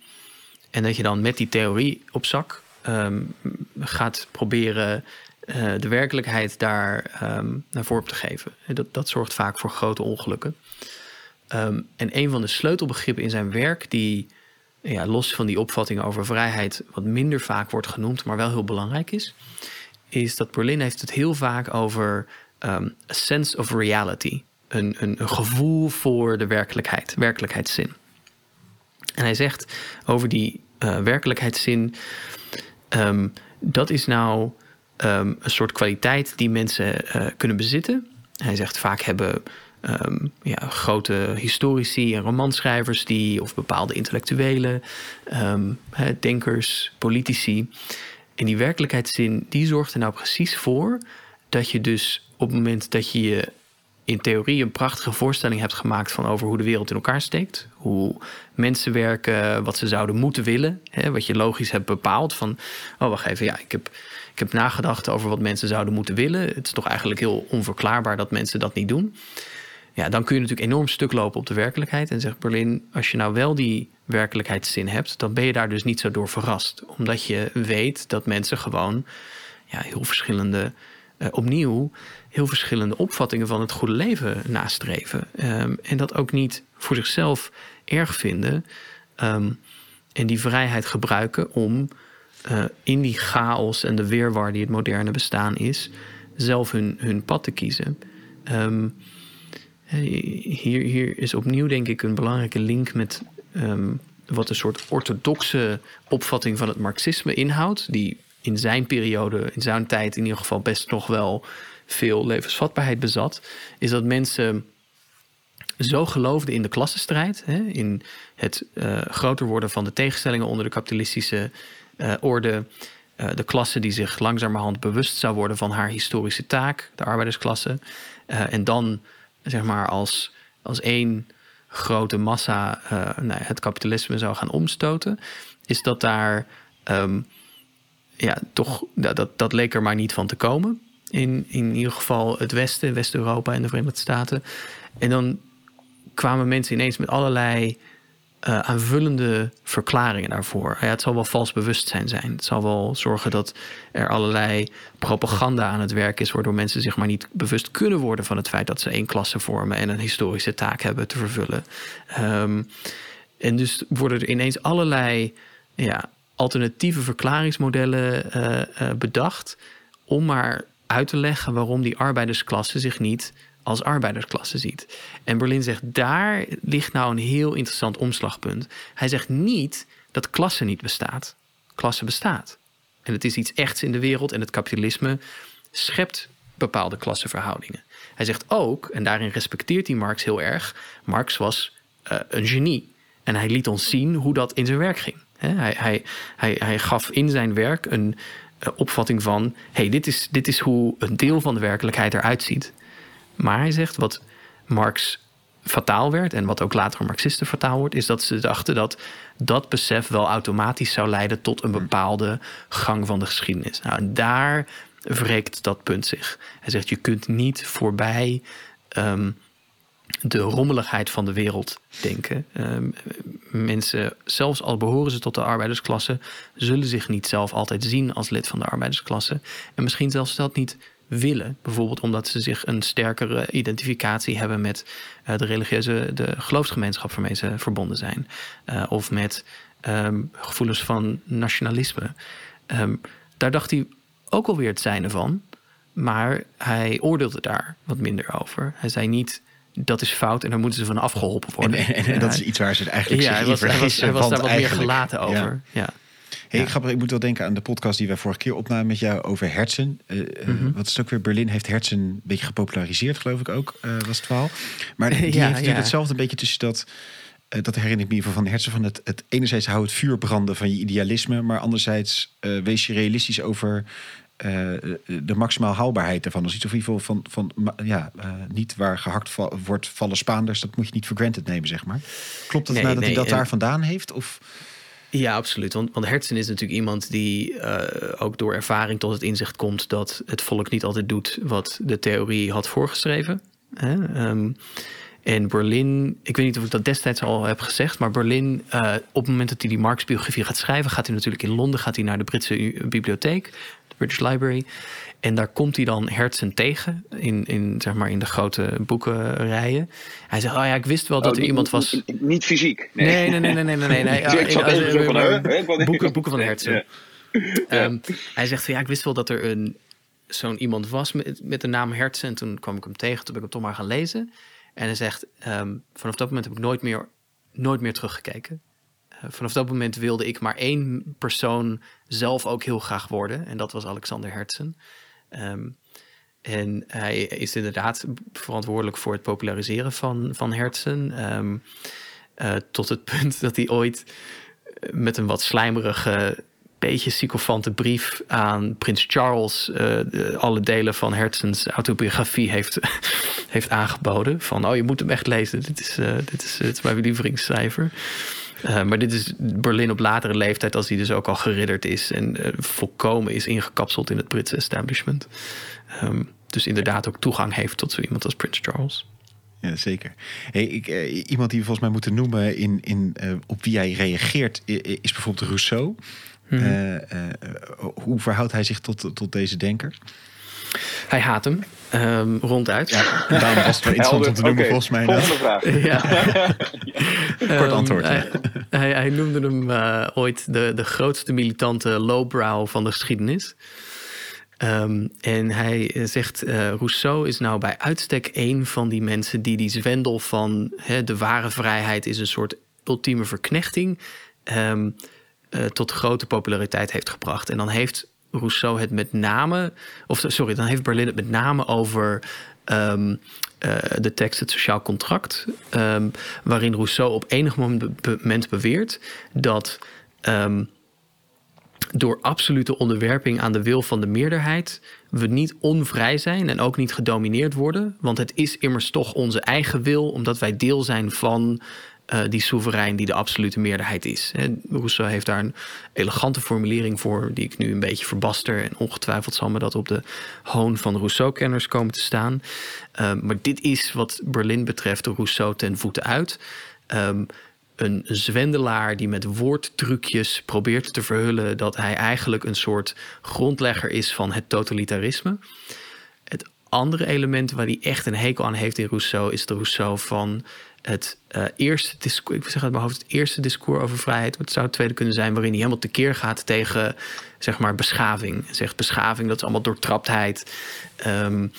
[SPEAKER 5] En dat je dan met die theorie op zak um, gaat proberen uh, de werkelijkheid daar naar voren te geven. Dat, dat zorgt vaak voor grote ongelukken. En een van de sleutelbegrippen in zijn werk, die ja, los van die opvattingen over vrijheid wat minder vaak wordt genoemd, maar wel heel belangrijk is, is dat Berlin heeft het heel vaak over a sense of reality. Een, een, gevoel voor de werkelijkheid, werkelijkheidszin. En hij zegt over die uh, werkelijkheidszin, um, dat is nou um, een soort kwaliteit die mensen uh, kunnen bezitten. Hij zegt vaak hebben um, ja, grote historici en romanschrijvers die, of bepaalde intellectuelen, denkers, politici. En die werkelijkheidszin, die zorgt er nou precies voor dat je dus op het moment dat je je in theorie een prachtige voorstelling hebt gemaakt van over hoe de wereld in elkaar steekt. Hoe mensen werken, wat ze zouden moeten willen. Wat je logisch hebt bepaald. Van, oh wacht even, ja, ik heb, ik heb nagedacht over wat mensen zouden moeten willen. Het is toch eigenlijk heel onverklaarbaar dat mensen dat niet doen. Ja, dan kun je natuurlijk enorm stuk lopen op de werkelijkheid. En zegt Berlin, als je nou wel die werkelijkheidszin hebt, dan ben je daar dus niet zo door verrast. Omdat je weet dat mensen gewoon ja, heel verschillende uh, opnieuw heel verschillende opvattingen van het goede leven nastreven. Um, en dat ook niet voor zichzelf erg vinden. Um, en die vrijheid gebruiken om eh, in die chaos en de weerwar die het moderne bestaan is, zelf hun, hun pad te kiezen. Ehm, hier, hier is opnieuw denk ik een belangrijke link met ehm, wat een soort orthodoxe opvatting van het marxisme inhoudt, die in zijn periode, in zijn tijd in ieder geval best nog wel veel levensvatbaarheid bezat, is dat mensen zo geloofden in de klassenstrijd, hè, in het uh, groter worden van de tegenstellingen onder de kapitalistische uh, orde, de klasse die zich langzamerhand bewust zou worden van haar historische taak, de arbeidersklasse, en dan zeg maar als, als één grote massa nou, het kapitalisme zou gaan omstoten, is dat daar um, ja, toch, dat, dat, dat leek er maar niet van te komen. In, in ieder geval het Westen, West-Europa en de Verenigde Staten. En dan kwamen mensen ineens met allerlei uh, aanvullende verklaringen daarvoor. Het zal wel vals bewustzijn zijn. Het zal wel zorgen dat er allerlei propaganda aan het werk is, waardoor mensen zich maar niet bewust kunnen worden van het feit dat ze één klasse vormen en een historische taak hebben te vervullen. Um, en dus worden er ineens allerlei ja, alternatieve verklaringsmodellen uh, uh, bedacht om maar uit te leggen waarom die arbeidersklasse zich niet als arbeidersklasse ziet. En Berlin zegt, daar ligt nou een heel interessant omslagpunt. Hij zegt niet dat klasse niet bestaat. Klasse bestaat. En het is iets echts in de wereld en het kapitalisme schept bepaalde klassenverhoudingen. Hij zegt ook, en daarin respecteert hij Marx heel erg, Marx was uh, een genie. En hij liet ons zien hoe dat in zijn werk ging. hij, hij, hij, hij gaf in zijn werk een uh, opvatting van: hey, dit, is, dit is hoe een deel van de werkelijkheid eruit ziet. Maar hij zegt wat Marx fataal werd en wat ook later Marxisten fataal wordt, is dat ze dachten dat dat besef wel automatisch zou leiden tot een bepaalde gang van de geschiedenis. Nou, en daar wreekt dat punt zich. Hij zegt: je kunt niet voorbij. Um, de rommeligheid van de wereld denken. Um, mensen, zelfs al behoren ze tot de arbeidersklasse, zullen zich niet zelf altijd zien als lid van de arbeidersklasse. En misschien zelfs dat niet willen. Bijvoorbeeld omdat ze zich een sterkere identificatie hebben met uh, de religieuze, de geloofsgemeenschap waarmee ze verbonden zijn. Uh, of met um, gevoelens van nationalisme. Um, daar dacht hij ook alweer het zijne van. Maar hij oordeelde daar wat minder over. Hij zei niet dat is fout en daar moeten ze van afgeholpen worden.
[SPEAKER 2] En, en, en dat is iets waar ze het eigenlijk
[SPEAKER 5] ja, hij was, hij was, hij was daar wat meer gelaten over. Ja. ja.
[SPEAKER 2] Hey, ja. ik moet wel denken aan de podcast die wij vorige keer opnamen met jou over Hertzen. Uh, mm -hmm. Wat is het ook weer? Berlin heeft Hertzen een beetje gepopulariseerd, geloof ik ook, uh, was het verhaal. Maar [laughs] die ja, heeft ja. hetzelfde een beetje tussen dat... Uh, dat herinner ik me van, van Hertzen. Van het, het enerzijds hou het vuur branden van je idealisme, maar anderzijds wees je realistisch over uh, de maximaal haalbaarheid ervan. Dus iets of in ieder geval van, van ja, uh, niet waar gehakt va wordt vallen Spaanders. Dat moet je niet voor granted nemen, zeg maar. Klopt het nee, nou dat nee, hij dat daar vandaan heeft? Of...
[SPEAKER 5] Ja, absoluut. Want, want Hertzen is natuurlijk iemand die uh, ook door ervaring tot het inzicht komt dat het volk niet altijd doet wat de theorie had voorgeschreven. Hè? Um, en Berlin, ik weet niet of ik dat destijds al heb gezegd, maar Berlin, uh, op het moment dat hij die Marx-biografie gaat schrijven, gaat hij natuurlijk in Londen gaat hij naar de Britse bibliotheek, British Library. En daar komt hij dan Hertzen tegen in, in, zeg maar, in de grote boekenrijen. Hij zegt, oh ja, ik wist wel dat
[SPEAKER 4] oh,
[SPEAKER 5] er iemand was...
[SPEAKER 4] Niet fysiek?
[SPEAKER 5] Nee, nee, nee, nee, nee, nee. nee, nee. Boeken, boeken van Hertzen. Ja. Um, hij zegt, ja, ik wist wel dat er een zo'n iemand was met, met de naam Hertzen. En toen kwam ik hem tegen, toen ben ik hem toch maar gaan lezen. En hij zegt, um, vanaf dat moment heb ik nooit meer, nooit meer teruggekeken. Uh, vanaf dat moment wilde ik maar één persoon zelf ook heel graag worden. En dat was Alexander Hertzen. Um, en hij is inderdaad verantwoordelijk voor het populariseren van, van Hertzen. Um, uh, tot het punt [laughs] dat hij ooit met een wat slijmerige beetje sycophante brief aan prins Charles alle delen van Hertzens autobiografie heeft, [laughs] heeft aangeboden. Van, oh, je moet hem echt lezen. Dit is, uh, dit is, dit is mijn lievelingsschrijver. Uh, maar dit is Berlin op latere leeftijd, als hij dus ook al geridderd is en volkomen is ingekapseld in het Britse establishment. Um, dus inderdaad ook toegang heeft tot zo iemand als Prins Charles.
[SPEAKER 2] Ja, zeker. Hey, ik, uh, iemand die we volgens mij moeten noemen in, in, op wie hij reageert, is bijvoorbeeld Rousseau. Mm -hmm. uh, hoe verhoudt hij zich tot, tot deze denker?
[SPEAKER 5] Hij haat hem, um, ronduit.
[SPEAKER 2] Ja, daarom was het wel interessant om te noemen, volgens mij.
[SPEAKER 4] Volgende vraag. [laughs]
[SPEAKER 5] ja. [laughs]
[SPEAKER 2] Kort antwoord.
[SPEAKER 5] Um, hij, hij, noemde hem uh, ooit de, de grootste militante lowbrow van de geschiedenis. Um, en hij zegt, uh, Rousseau is nou bij uitstek een van die mensen die die zwendel van hè, de ware vrijheid is een soort ultieme verknechting um, uh, tot grote populariteit heeft gebracht. En dan heeft Rousseau het met name, of sorry, dan heeft Berlin het met name over um, uh, de tekst Het Sociaal Contract, um, waarin Rousseau op enig moment beweert dat um, door absolute onderwerping aan de wil van de meerderheid we niet onvrij zijn en ook niet gedomineerd worden, want het is immers toch onze eigen wil, omdat wij deel zijn van uh, die soeverein die de absolute meerderheid is. Rousseau heeft daar een elegante formulering voor, die ik nu een beetje verbaster. En ongetwijfeld zal me dat op de hoon van Rousseau-kenners komen te staan. Uh, maar dit is wat Berlin betreft Rousseau ten voeten uit. Um, een zwendelaar die met woordtrucjes probeert te verhullen dat hij eigenlijk een soort grondlegger is van het totalitarisme. Het andere element waar hij echt een hekel aan heeft in Rousseau is de Rousseau van het uh, eerste discours, ik zeg hoofd, het eerste discours over vrijheid. Het zou het tweede kunnen zijn waarin hij helemaal tekeer gaat tegen zeg maar beschaving. Zegt beschaving, dat is allemaal doortraptheid. Um,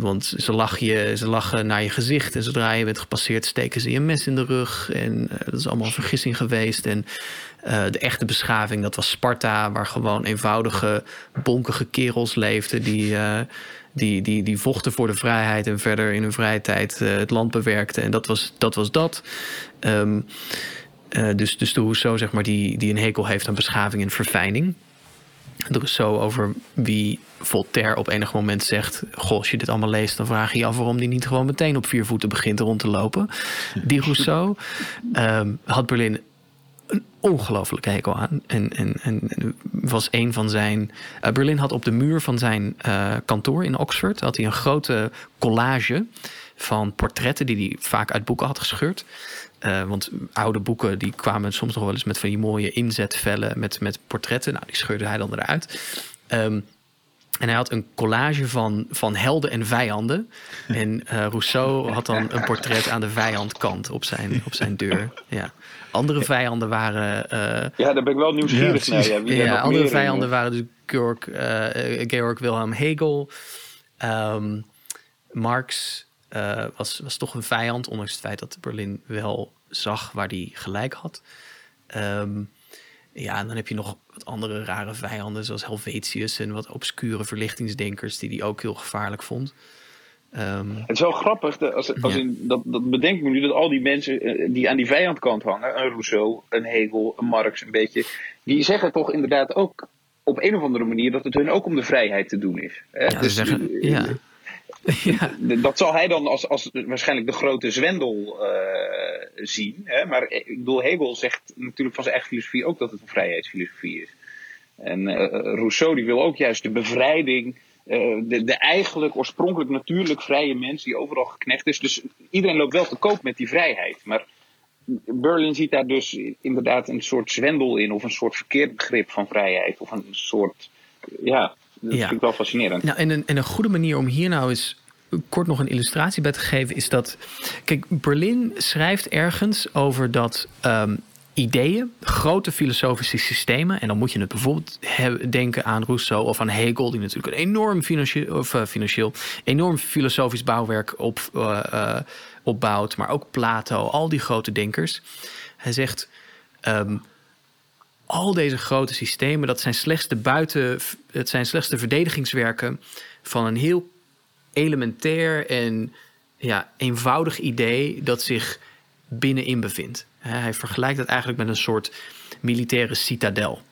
[SPEAKER 5] want ze lachen, je, ze lachen naar je gezicht. En zodra je bent gepasseerd, steken ze je mes in de rug. En uh, dat is allemaal een vergissing geweest. En de echte beschaving, dat was Sparta, waar gewoon eenvoudige, bonkige kerels leefden. Die, die, die, die vochten voor de vrijheid en verder in hun vrije tijd het land bewerkten. En dat was dat. Was dat. Um, dus, dus de Rousseau, zeg maar, die, die een hekel heeft aan beschaving en verfijning. Er is zo over wie Voltaire op enig moment zegt: Goh, als je dit allemaal leest, dan vraag je je af waarom die niet gewoon meteen op vier voeten begint rond te lopen. Die Rousseau um, [laughs] had Berlin een ongelofelijke hekel aan. En, en, en was een van zijn. Uh, Berlin had op de muur van zijn uh, kantoor in Oxford had hij een grote collage van portretten die hij vaak uit boeken had gescheurd. Uh, want oude boeken die kwamen soms nog wel eens met van die mooie inzetvellen met, met portretten. Nou, die scheurde hij dan eruit. Um, en hij had een collage van, van helden en vijanden. En Rousseau had dan een portret aan de vijandkant op zijn, op zijn deur. Ja. Andere vijanden waren. Uh,
[SPEAKER 4] ja, daar ben ik wel nieuwsgierig
[SPEAKER 5] ja,
[SPEAKER 4] naar. Ja, Wie
[SPEAKER 5] ja andere vijanden waren dus Georg, uh, Georg Wilhelm Hegel. Um, Marx was, was toch een vijand, ondanks het feit dat Berlin wel zag waar hij gelijk had. Um, ja, en dan heb je nog wat andere rare vijanden, zoals Helvetius en wat obscure verlichtingsdenkers, die hij ook heel gevaarlijk vond. Um,
[SPEAKER 4] het is wel grappig, dat, als, als ja. in, dat, dat bedenk ik me nu, dat al die mensen die aan die vijandkant hangen, een Rousseau, een Hegel, een Marx, een beetje, die zeggen toch inderdaad ook op een of andere manier dat het hun ook om de vrijheid te doen is. Hè?
[SPEAKER 5] Ja, dus, zeggen, ja. [laughs]
[SPEAKER 4] Ja. Dat zal hij dan als, als waarschijnlijk de grote zwendel uh, zien. Hè? Maar ik bedoel, Hegel zegt natuurlijk van zijn eigen filosofie ook dat het een vrijheidsfilosofie is. En uh, Rousseau die wil ook juist de bevrijding, de, de eigenlijk oorspronkelijk natuurlijk vrije mens die overal geknecht is. Dus iedereen loopt wel te koop met die vrijheid. Maar Berlin ziet daar dus inderdaad een soort zwendel in, of een soort verkeerd begrip van vrijheid, of een soort. Ja, dat ja. vind ik wel fascinerend.
[SPEAKER 5] Nou, en, een, en een goede manier om hier nou eens kort nog een illustratie bij te geven is dat. Kijk, Berlin schrijft ergens over dat. Um, ideeën, grote filosofische systemen. En dan moet je het bijvoorbeeld denken aan Rousseau of aan Hegel, die natuurlijk een enorm financieel, of, uh, financieel enorm filosofisch bouwwerk op, uh, uh, opbouwt. Maar ook Plato, al die grote denkers. Hij zegt. Um, al deze grote systemen, dat zijn slechts de buiten, het zijn slechts de verdedigingswerken van een heel elementair en ja, eenvoudig idee dat zich binnenin bevindt. Hij vergelijkt het eigenlijk met een soort militaire citadel.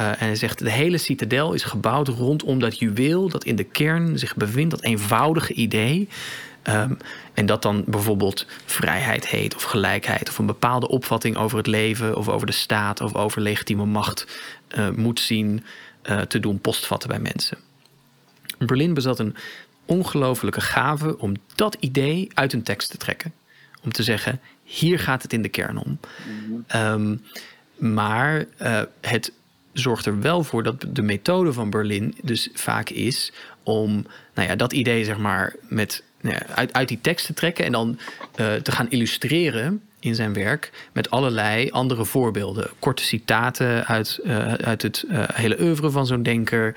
[SPEAKER 5] Uh, en hij zegt: de hele citadel is gebouwd rondom dat juweel dat in de kern zich bevindt, dat eenvoudige idee. Um, en dat dan bijvoorbeeld vrijheid heet, of gelijkheid, of een bepaalde opvatting over het leven, of over de staat, of over legitieme macht uh, moet zien uh, te doen postvatten bij mensen. Berlin bezat een ongelofelijke gave om dat idee uit een tekst te trekken. Om te zeggen: hier gaat het in de kern om. Um, maar uh, het zorgt er wel voor dat de methode van Berlin dus vaak is om nou ja, dat idee zeg maar met, nou ja, uit, uit die tekst te trekken en dan uh, te gaan illustreren in zijn werk met allerlei andere voorbeelden. Korte citaten uit, uh, uit het hele oeuvre van zo'n denker,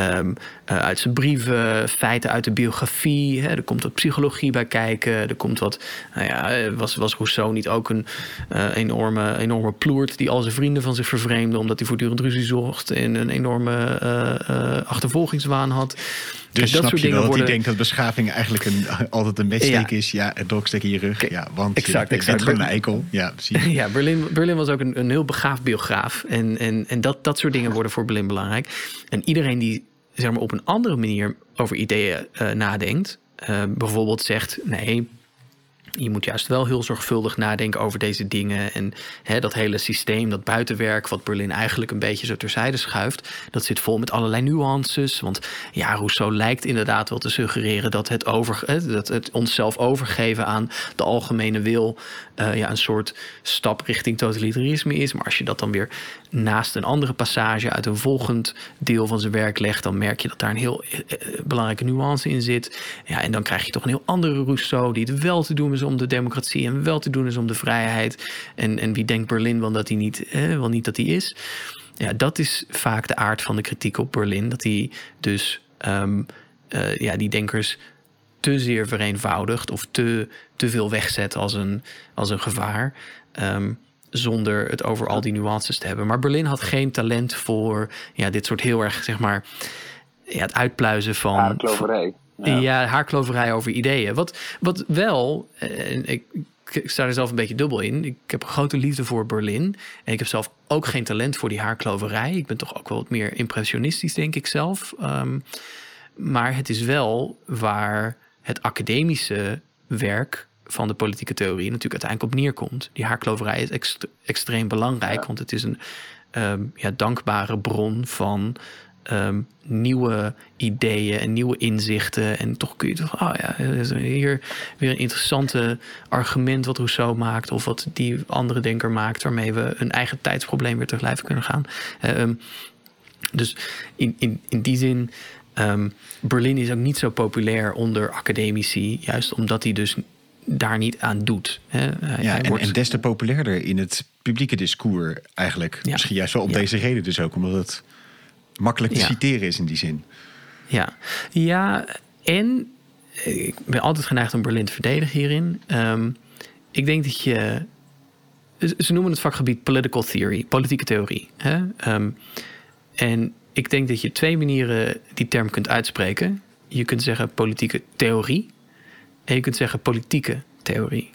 [SPEAKER 5] um, uh, uit zijn brieven, feiten uit de biografie. Hè. Er komt wat psychologie bij kijken. Er komt wat. Nou ja, was, was Rousseau niet ook een enorme, enorme ploert die al zijn vrienden van zich vervreemde omdat hij voortdurend ruzie zocht en een enorme achtervolgingswaan had.
[SPEAKER 2] Dus dat soort dingen wel worden... dat denkt dat beschaving eigenlijk een, altijd een ja. is. Ja, een dolkstek in je rug. Ja, want
[SPEAKER 5] exact,
[SPEAKER 2] je
[SPEAKER 5] exact.
[SPEAKER 2] bent gewoon een eikel. Ja, precies. [laughs]
[SPEAKER 5] ja Berlin, Berlin was ook een, een heel begaafd biograaf. En, en, en dat, dat soort dingen worden voor Berlin belangrijk. En iedereen die zeg maar, op een andere manier over ideeën uh, nadenkt... Uh, bijvoorbeeld zegt, nee, je moet juist wel heel zorgvuldig nadenken over deze dingen. En hè, dat hele systeem, dat buitenwerk, wat Berlin eigenlijk een beetje zo terzijde schuift, dat zit vol met allerlei nuances. Want ja, Rousseau lijkt inderdaad wel te suggereren dat het, over, dat het onszelf overgeven aan de algemene wil uh, ja, een soort stap richting totalitarisme is. Maar als je dat dan weer naast een andere passage uit een volgend deel van zijn werk legt, dan merk je dat daar een heel uh, belangrijke nuance in zit. Ja, en dan krijg je toch een heel andere Rousseau die het wel te doen is om de democratie en wel te doen is om de vrijheid. En, en wie denkt Berlin wel dat hij niet, eh, wel niet dat hij is. Ja, dat is vaak de aard van de kritiek op Berlin. Dat hij dus um, uh, ja, die denkers te zeer vereenvoudigt of te, te veel wegzet als een, als een gevaar. Um, zonder het over al die nuances te hebben. Maar Berlin had geen talent voor ja, dit soort heel erg, zeg maar, ja, het uitpluizen van.
[SPEAKER 4] Haarkloverij.
[SPEAKER 5] Ja. ja, haarkloverij over ideeën. Wat, wat wel, en ik, ik sta er zelf een beetje dubbel in. Ik heb een grote liefde voor Berlin. En ik heb zelf ook geen talent voor die haarkloverij. Ik ben toch ook wel wat meer impressionistisch, denk ik zelf. Um, maar het is wel waar het academische werk van de politieke theorie natuurlijk uiteindelijk op neerkomt. Die haarkloverij is ext extreem belangrijk, ja. want het is een um, ja, dankbare bron van um, nieuwe ideeën en nieuwe inzichten. En toch kun je toch, oh ja, hier weer een interessante argument wat Rousseau maakt, of wat die andere denker maakt, waarmee we een eigen tijdsprobleem weer terug lijf kunnen gaan. Um, dus in, in, in die zin. Um, Berlin is ook niet zo populair onder academici, juist omdat hij dus daar niet aan doet. Hè. Hij,
[SPEAKER 2] ja, en,
[SPEAKER 5] wordt...
[SPEAKER 2] en des te populairder in het publieke discours eigenlijk.
[SPEAKER 5] Ja.
[SPEAKER 2] Misschien juist wel om
[SPEAKER 5] Ja.
[SPEAKER 2] deze reden dus ook, omdat het makkelijk te
[SPEAKER 5] Ja.
[SPEAKER 2] citeren is in die zin.
[SPEAKER 5] Ja, ja en eh, ik ben altijd geneigd om Berlin te verdedigen hierin. Ehm, ik denk dat je. ze- Ze noemen het vakgebied political theory, politieke theorie. Hè? Ehm, en ik denk dat je twee manieren die term kunt uitspreken. Je kunt zeggen politieke theorie en je kunt zeggen politieke theorie.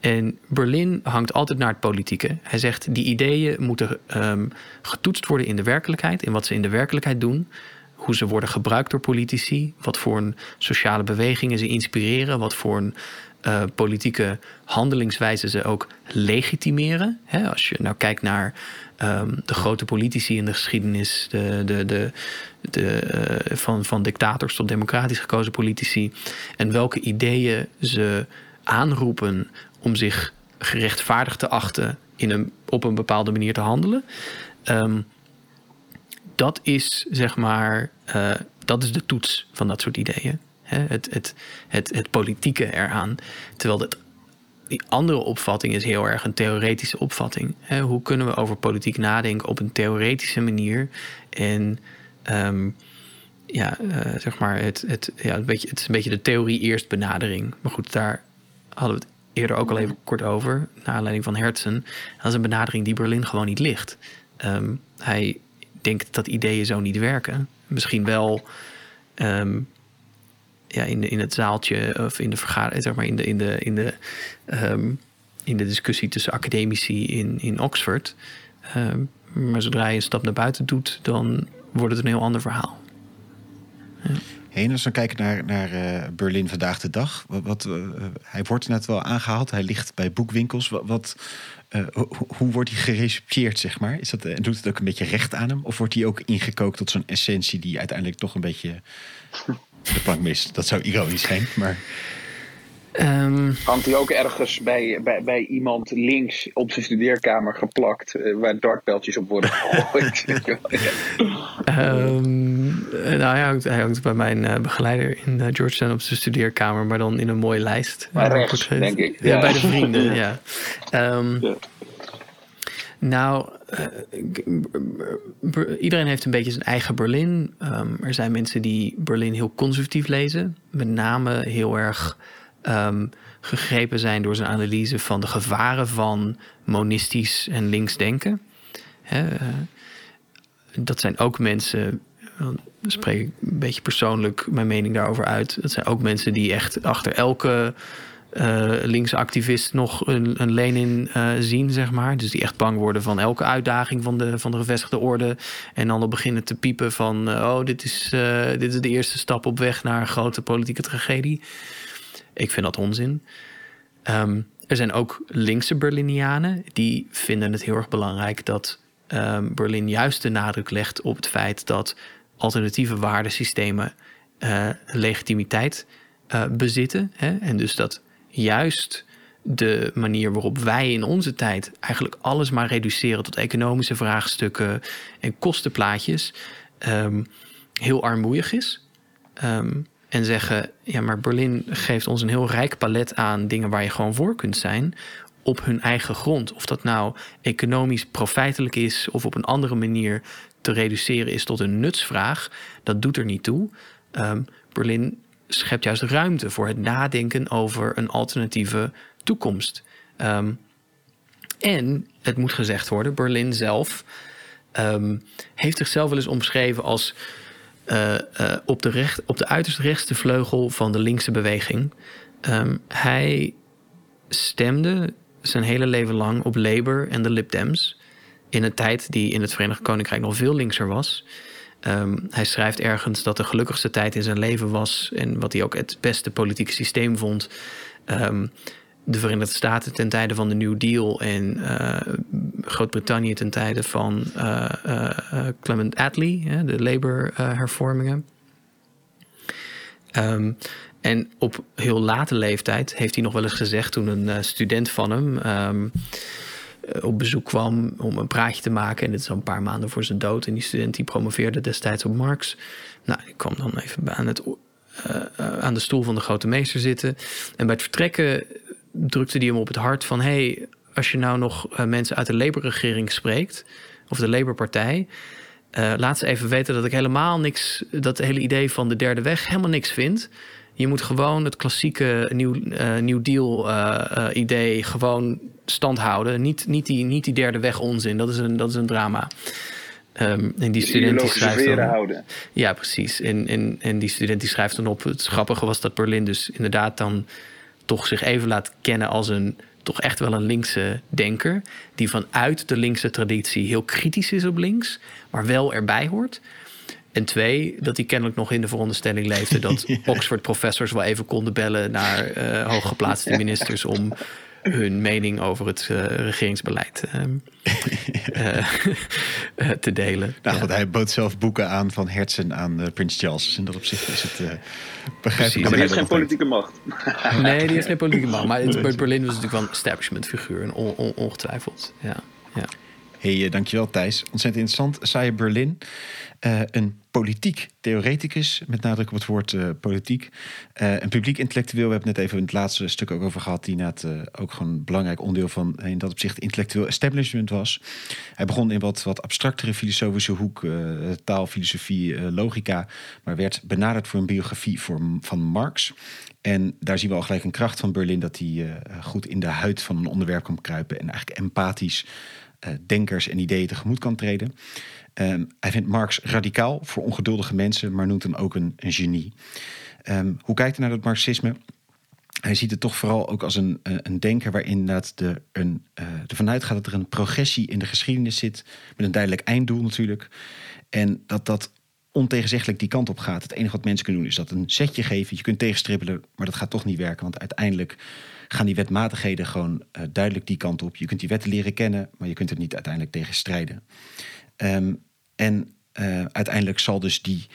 [SPEAKER 5] En Berlin hangt altijd naar het politieke. Hij zegt die ideeën moeten ehm, getoetst worden in de werkelijkheid, in wat ze in de werkelijkheid doen, hoe ze worden gebruikt door politici, wat voor een sociale bewegingen ze inspireren, wat voor een eh, politieke handelingswijze ze ook legitimeren. Als je nou kijkt naar ehm, de grote politici in de geschiedenis, de, de, de, de, eh, van, van dictators tot democratisch gekozen politici, en welke ideeën ze aanroepen om zich gerechtvaardigd te achten in een, op een bepaalde manier te handelen. Ehm, dat is zeg maar, eh, dat is de toets van dat soort ideeën. Hè, het, het, het, het politieke eraan. Terwijl dat, die andere opvatting is heel erg een theoretische opvatting. Hè, hoe kunnen we over politiek nadenken op een theoretische manier? En ehm, ja, eh, zeg maar, het, het, ja, een beetje, het is een beetje de theorie eerst benadering. Maar goed, daar hadden we het eerder ook al even kort over, naar aanleiding van Hertzen. Dat is een benadering die Berlin gewoon niet ligt. Ehm, hij denkt dat ideeën zo niet werken. Misschien wel ehm, ja, in, de, in het zaaltje of in de vergadering, zeg maar in de, in de, in de, ehm, in de discussie tussen academici in, in Oxford. Maar zodra je een stap naar buiten doet, dan wordt het een heel ander verhaal.
[SPEAKER 2] Heen, als we kijken naar, naar eh, Berlin vandaag de dag. Wat, eh, hij wordt net wel aangehaald. Hij ligt bij boekwinkels. Wat, eh, ho- hoe wordt hij gerecepteerd, zeg maar? Is dat, en doet het ook een beetje recht aan hem? Of wordt hij ook ingekookt tot zo'n essentie die uiteindelijk toch een beetje de plank mist? Dat zou ironisch zijn, maar...
[SPEAKER 5] Ehm,
[SPEAKER 4] Hangt hij ook ergens bij, bij, bij iemand links op zijn studeerkamer geplakt, eh, waar dartpijltjes op worden gegooid? [laughs] [laughs]
[SPEAKER 5] Ehm, nou, hij hangt, hij hangt bij mijn eh, begeleider in eh, Georgetown op zijn studeerkamer, maar dan in een mooie lijst.
[SPEAKER 4] Maar
[SPEAKER 5] Eh,
[SPEAKER 4] rechts, denk ik.
[SPEAKER 5] Ja,
[SPEAKER 4] Ja.
[SPEAKER 5] bij de vrienden, [laughs] ja. Ehm,
[SPEAKER 4] Ja.
[SPEAKER 5] Nou, eh, iedereen heeft een beetje zijn eigen Berlin. Er zijn mensen die Berlin heel conservatief lezen. Met name heel erg ehm, gegrepen zijn door zijn analyse van de gevaren van monistisch en links denken. Eh, dat zijn ook mensen, dan spreek ik een beetje persoonlijk mijn mening daarover uit. Dat zijn ook mensen die echt achter elke eh linkse activist nog een, een Lenin eh, zien, zeg maar. Dus die echt bang worden van elke uitdaging van de, van de gevestigde orde. En dan al beginnen te piepen van... oh, dit is, dit is de eerste stap op weg naar een grote politieke tragedie. Ik vind dat onzin. Ehm, er zijn ook linkse Berlinianen die vinden het heel erg belangrijk dat ehm, Berlin juist de nadruk legt op het feit dat alternatieve waardesystemen eh, legitimiteit eh, bezitten. Hè? En dus dat juist de manier waarop wij in onze tijd eigenlijk alles maar reduceren tot economische vraagstukken en kostenplaatjes ehm, heel armoeig is. En zeggen, ja, maar Berlin geeft ons een heel rijk palet aan dingen waar je gewoon voor kunt zijn op hun eigen grond. Of dat nou economisch profijtelijk is of op een andere manier te reduceren is tot een nutsvraag, dat doet er niet toe. Ehm, Berlin schept juist ruimte voor het nadenken over een alternatieve toekomst. Ehm, en het moet gezegd worden, Berlin zelf ehm, heeft zichzelf wel eens omschreven als eh, eh, op, de recht, op de uiterst rechtste vleugel van de linkse beweging. Ehm, hij stemde zijn hele leven lang op Labour en de Lib Dems. In een tijd die in het Verenigd Koninkrijk nog veel linkser was. Ehm, hij schrijft ergens dat de gelukkigste tijd in zijn leven was. En wat hij ook het beste politieke systeem vond. Ehm, de Verenigde Staten ten tijde van de New Deal en eh, Groot-Brittannië ten tijde van eh, eh, Clement Attlee, hè, de Labour-hervormingen. Ehm, en op heel late leeftijd heeft hij nog wel eens gezegd toen een student van hem ehm, eh, op bezoek kwam om een praatje te maken. En dit is al een paar maanden voor zijn dood. En die student die promoveerde destijds op Marx. Nou, ik kwam dan even aan, het, aan de stoel van de grote meester zitten. En bij het vertrekken drukte hij hem op het hart van... hey, als je nou nog eh, mensen uit de Labour-regering spreekt... of de Labour-partij... eh, laat ze even weten dat ik helemaal niks... dat hele idee van de derde weg helemaal niks vind... Je moet gewoon het klassieke New, eh, New Deal eh, idee gewoon stand houden. Niet, niet, die, niet die derde weg onzin. Dat is een, dat is een drama. Ehm, en die student die schrijft dan,
[SPEAKER 4] houden.
[SPEAKER 5] Ja, precies. En, en, en die student die schrijft dan op... Het grappige was dat Berlin dus inderdaad dan... toch zich even laat kennen als een... toch echt wel een linkse denker... die vanuit de linkse traditie heel kritisch is op links... maar wel erbij hoort... En twee, dat hij kennelijk nog in de veronderstelling leefde dat [laughs] Oxford-professors wel even konden bellen naar eh, hooggeplaatste ministers om hun mening over het eh, regeringsbeleid ehm, [laughs] eh, eh, te delen.
[SPEAKER 2] Nou
[SPEAKER 5] Ja.
[SPEAKER 2] goed, hij bood zelf boeken aan van Hertzen aan Prins Charles. Dus in dat opzicht is het uh, begrijpelijk.
[SPEAKER 4] Maar die heeft geen politieke macht.
[SPEAKER 5] Nee, die heeft geen politieke man. Maar het, Berlin was natuurlijk wel een establishment figuur, en on- on- ongetwijfeld. Ja, ja.
[SPEAKER 2] Hey, dankjewel Thijs. Ontzettend interessant. Saya Berlin, eh, een politiek theoreticus, met nadruk op het woord eh, politiek. Eh, een publiek intellectueel, we hebben het net even in het laatste stuk ook over gehad, die inderdaad eh, ook gewoon een belangrijk onderdeel van in dat opzicht intellectueel establishment was. Hij begon in wat, wat abstractere filosofische hoek, taal, filosofie, logica, maar werd benaderd voor een biografie voor, van Marx. En daar zien we al gelijk een kracht van Berlin, dat hij goed in de huid van een onderwerp kan kruipen en eigenlijk empathisch uh, denkers en ideeën tegemoet kan treden. Um, hij vindt Marx radicaal voor ongeduldige mensen, maar noemt hem ook een, genie. Um, hoe kijkt hij naar dat marxisme? Hij ziet het toch vooral ook als een, uh, een denker waarin de, een, uh, ervan uitgaat dat er een progressie in de geschiedenis zit, met een duidelijk einddoel natuurlijk. En dat dat ontegenzeggelijk die kant op gaat. Het enige wat mensen kunnen doen is dat een setje geven. Je kunt tegenstribbelen, maar dat gaat toch niet werken. Want uiteindelijk gaan die wetmatigheden gewoon uh, duidelijk die kant op. Je kunt die wetten leren kennen, maar je kunt er niet uiteindelijk tegen strijden. Um, en uh, uiteindelijk zal dus die,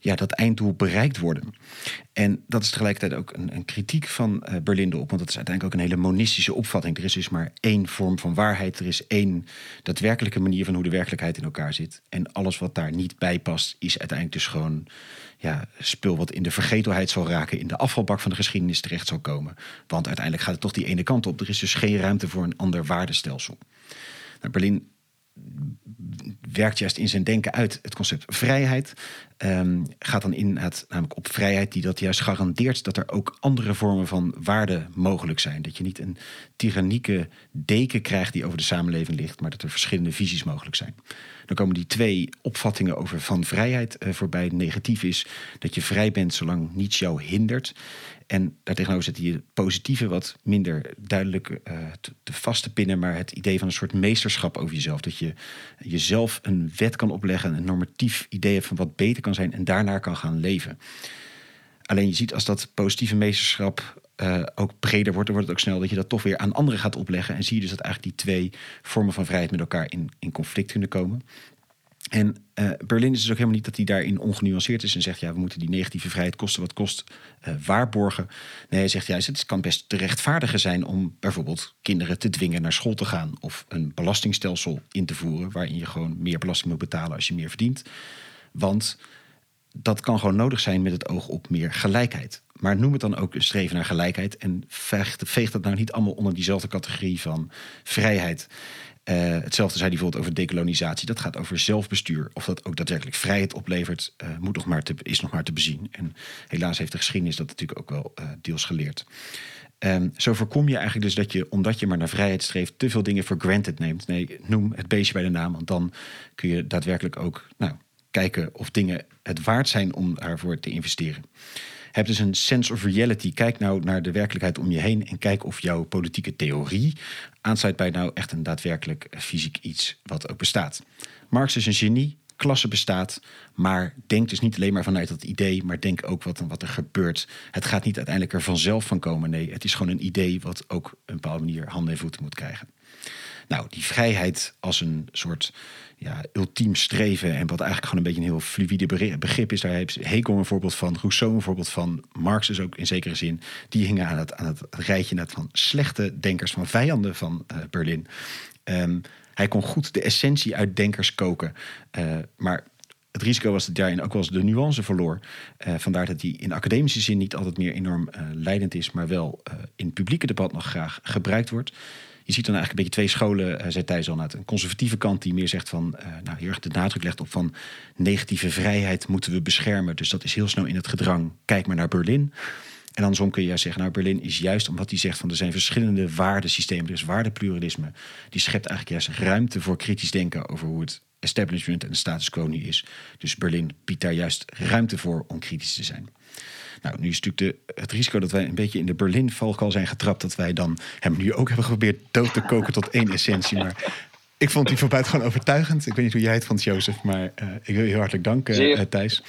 [SPEAKER 2] ja, dat einddoel bereikt worden. En dat is tegelijkertijd ook een, een kritiek van uh, Berlinde op, want dat is uiteindelijk ook een hele monistische opvatting. Er is dus maar één vorm van waarheid, er is één daadwerkelijke manier van hoe de werkelijkheid in elkaar zit. En alles wat daar niet bij past, is uiteindelijk dus gewoon ja, spul wat in de vergetelheid zal raken, in de afvalbak van de geschiedenis terecht zal komen. Want uiteindelijk gaat het toch die ene kant op. Er is dus geen ruimte voor een ander waardestelsel. Nou, Berlin werkt juist in zijn denken uit het concept vrijheid. Um, gaat dan in het, namelijk op vrijheid die dat juist garandeert dat er ook andere vormen van waarde mogelijk zijn. Dat je niet een tyrannieke deken krijgt die over de samenleving ligt, maar dat er verschillende visies mogelijk zijn. Dan komen die twee opvattingen over van vrijheid uh, voorbij. Negatief is dat je vrij bent zolang niets jou hindert. En daartegenover zet je positieve, wat minder duidelijk uh, te, te vast te pinnen, maar het idee van een soort meesterschap over jezelf. Dat je jezelf een wet kan opleggen, een normatief idee hebt van wat beter kan zijn en daarnaar kan gaan leven. Alleen je ziet als dat positieve meesterschap uh, ook breder wordt, dan wordt het ook snel dat je dat toch weer aan anderen gaat opleggen. En zie je dus dat eigenlijk die twee vormen van vrijheid met elkaar in, in conflict kunnen komen. En uh, Berlin is dus ook helemaal niet dat hij daarin ongenuanceerd is en zegt: ja, we moeten die negatieve vrijheid kosten wat kost uh, waarborgen. Nee, hij zegt juist: het kan best te zijn om bijvoorbeeld kinderen te dwingen naar school te gaan of een belastingstelsel in te voeren waarin je gewoon meer belasting moet betalen als je meer verdient. Want dat kan gewoon nodig zijn met het oog op meer gelijkheid. Maar noem het dan ook streven naar gelijkheid en veegt dat nou niet allemaal onder diezelfde categorie van vrijheid. Uh, hetzelfde zei hij bijvoorbeeld over decolonisatie. Dat gaat over zelfbestuur. Of dat ook daadwerkelijk vrijheid oplevert, uh, moet nog maar te, is nog maar te bezien. En helaas heeft de geschiedenis dat natuurlijk ook wel uh, deels geleerd. Um, zo voorkom je eigenlijk dus dat je, omdat je maar naar vrijheid streeft, te veel dingen voor granted neemt. Nee, noem het beestje bij de naam, want dan kun je daadwerkelijk ook nou, kijken of dingen het waard zijn om daarvoor te investeren. Heb dus een sense of reality. Kijk nou naar de werkelijkheid om je heen en kijk of jouw politieke theorie aansluit bij nou echt een daadwerkelijk fysiek iets wat ook bestaat. Marx is een genie, klasse bestaat, maar denk dus niet alleen maar vanuit dat idee, maar denk ook wat, wat er gebeurt. Het gaat niet uiteindelijk er vanzelf van komen. Nee, het is gewoon een idee wat ook een bepaalde manier handen en voeten moet krijgen. Nou, die vrijheid als een soort ja, ultiem streven. En wat eigenlijk gewoon een beetje een heel fluïde begrip is. Daar heeft Hegel een voorbeeld van, Rousseau een voorbeeld van. Marx is ook in zekere zin. Die hingen aan het, aan het rijtje van slechte denkers, van vijanden van uh, Berlin. Um, hij kon goed de essentie uit denkers koken. Uh, maar het risico was dat daarin ook wel eens de nuance verloor. Uh, vandaar dat hij in academische zin niet altijd meer enorm leidend is, maar wel in het publieke debat nog graag gebruikt wordt je ziet dan eigenlijk een beetje twee scholen, uh, zei Thijs al, een conservatieve kant die meer zegt van, uh, nou heel erg de nadruk legt op van negatieve vrijheid moeten we beschermen. Dus dat is heel snel in het gedrang. Kijk maar naar Berlin. En andersom kun je juist zeggen, nou Berlin is juist omdat hij zegt van er zijn verschillende waardesystemen, is waardepluralisme. Die schept eigenlijk juist ruimte voor kritisch denken over hoe het establishment en de status quo nu is. Dus Berlin biedt daar juist ruimte voor om kritisch te zijn. Nou, nu is natuurlijk de, het risico dat wij een beetje in de Berlin-valkuil zijn getrapt. Dat wij dan hem nu ook hebben geprobeerd dood te koken tot één essentie. Maar ik vond die voorbij gewoon overtuigend. Ik weet niet hoe jij het vond, Jozef, maar uh, ik wil je heel hartelijk danken, uh, Thijs.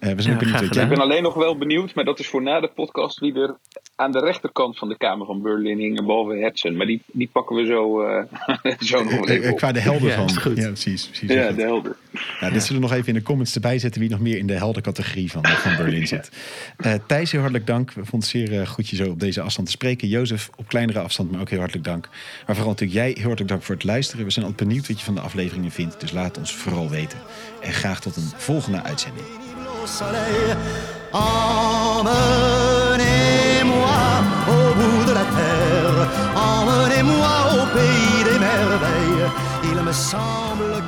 [SPEAKER 2] Uh, we zijn ja, benieuwd.
[SPEAKER 4] Ik ben alleen nog wel benieuwd, maar dat is voor na de podcast wie er aan de rechterkant van de Kamer van Berlin hingen, boven Hertzen. Maar die, die pakken we zo, uh, [laughs] zo nog wel even op.
[SPEAKER 2] Qua de helder van. Ja, precies. precies
[SPEAKER 4] ja, de helder.
[SPEAKER 2] Nou, dit zullen we nog even in de comments erbij zetten wie nog meer in de helder categorie van, van Berlin [laughs] zit. Uh, Thijs, heel hartelijk dank. We vonden het zeer uh, goed je zo op deze afstand te spreken. Jozef, op kleinere afstand, maar ook heel hartelijk dank. Maar vooral natuurlijk jij, heel hartelijk dank voor het luisteren. We zijn benieuwd wat je van de afleveringen vindt, dus laat ons vooral weten. En graag tot een volgende uitzending. Il me semble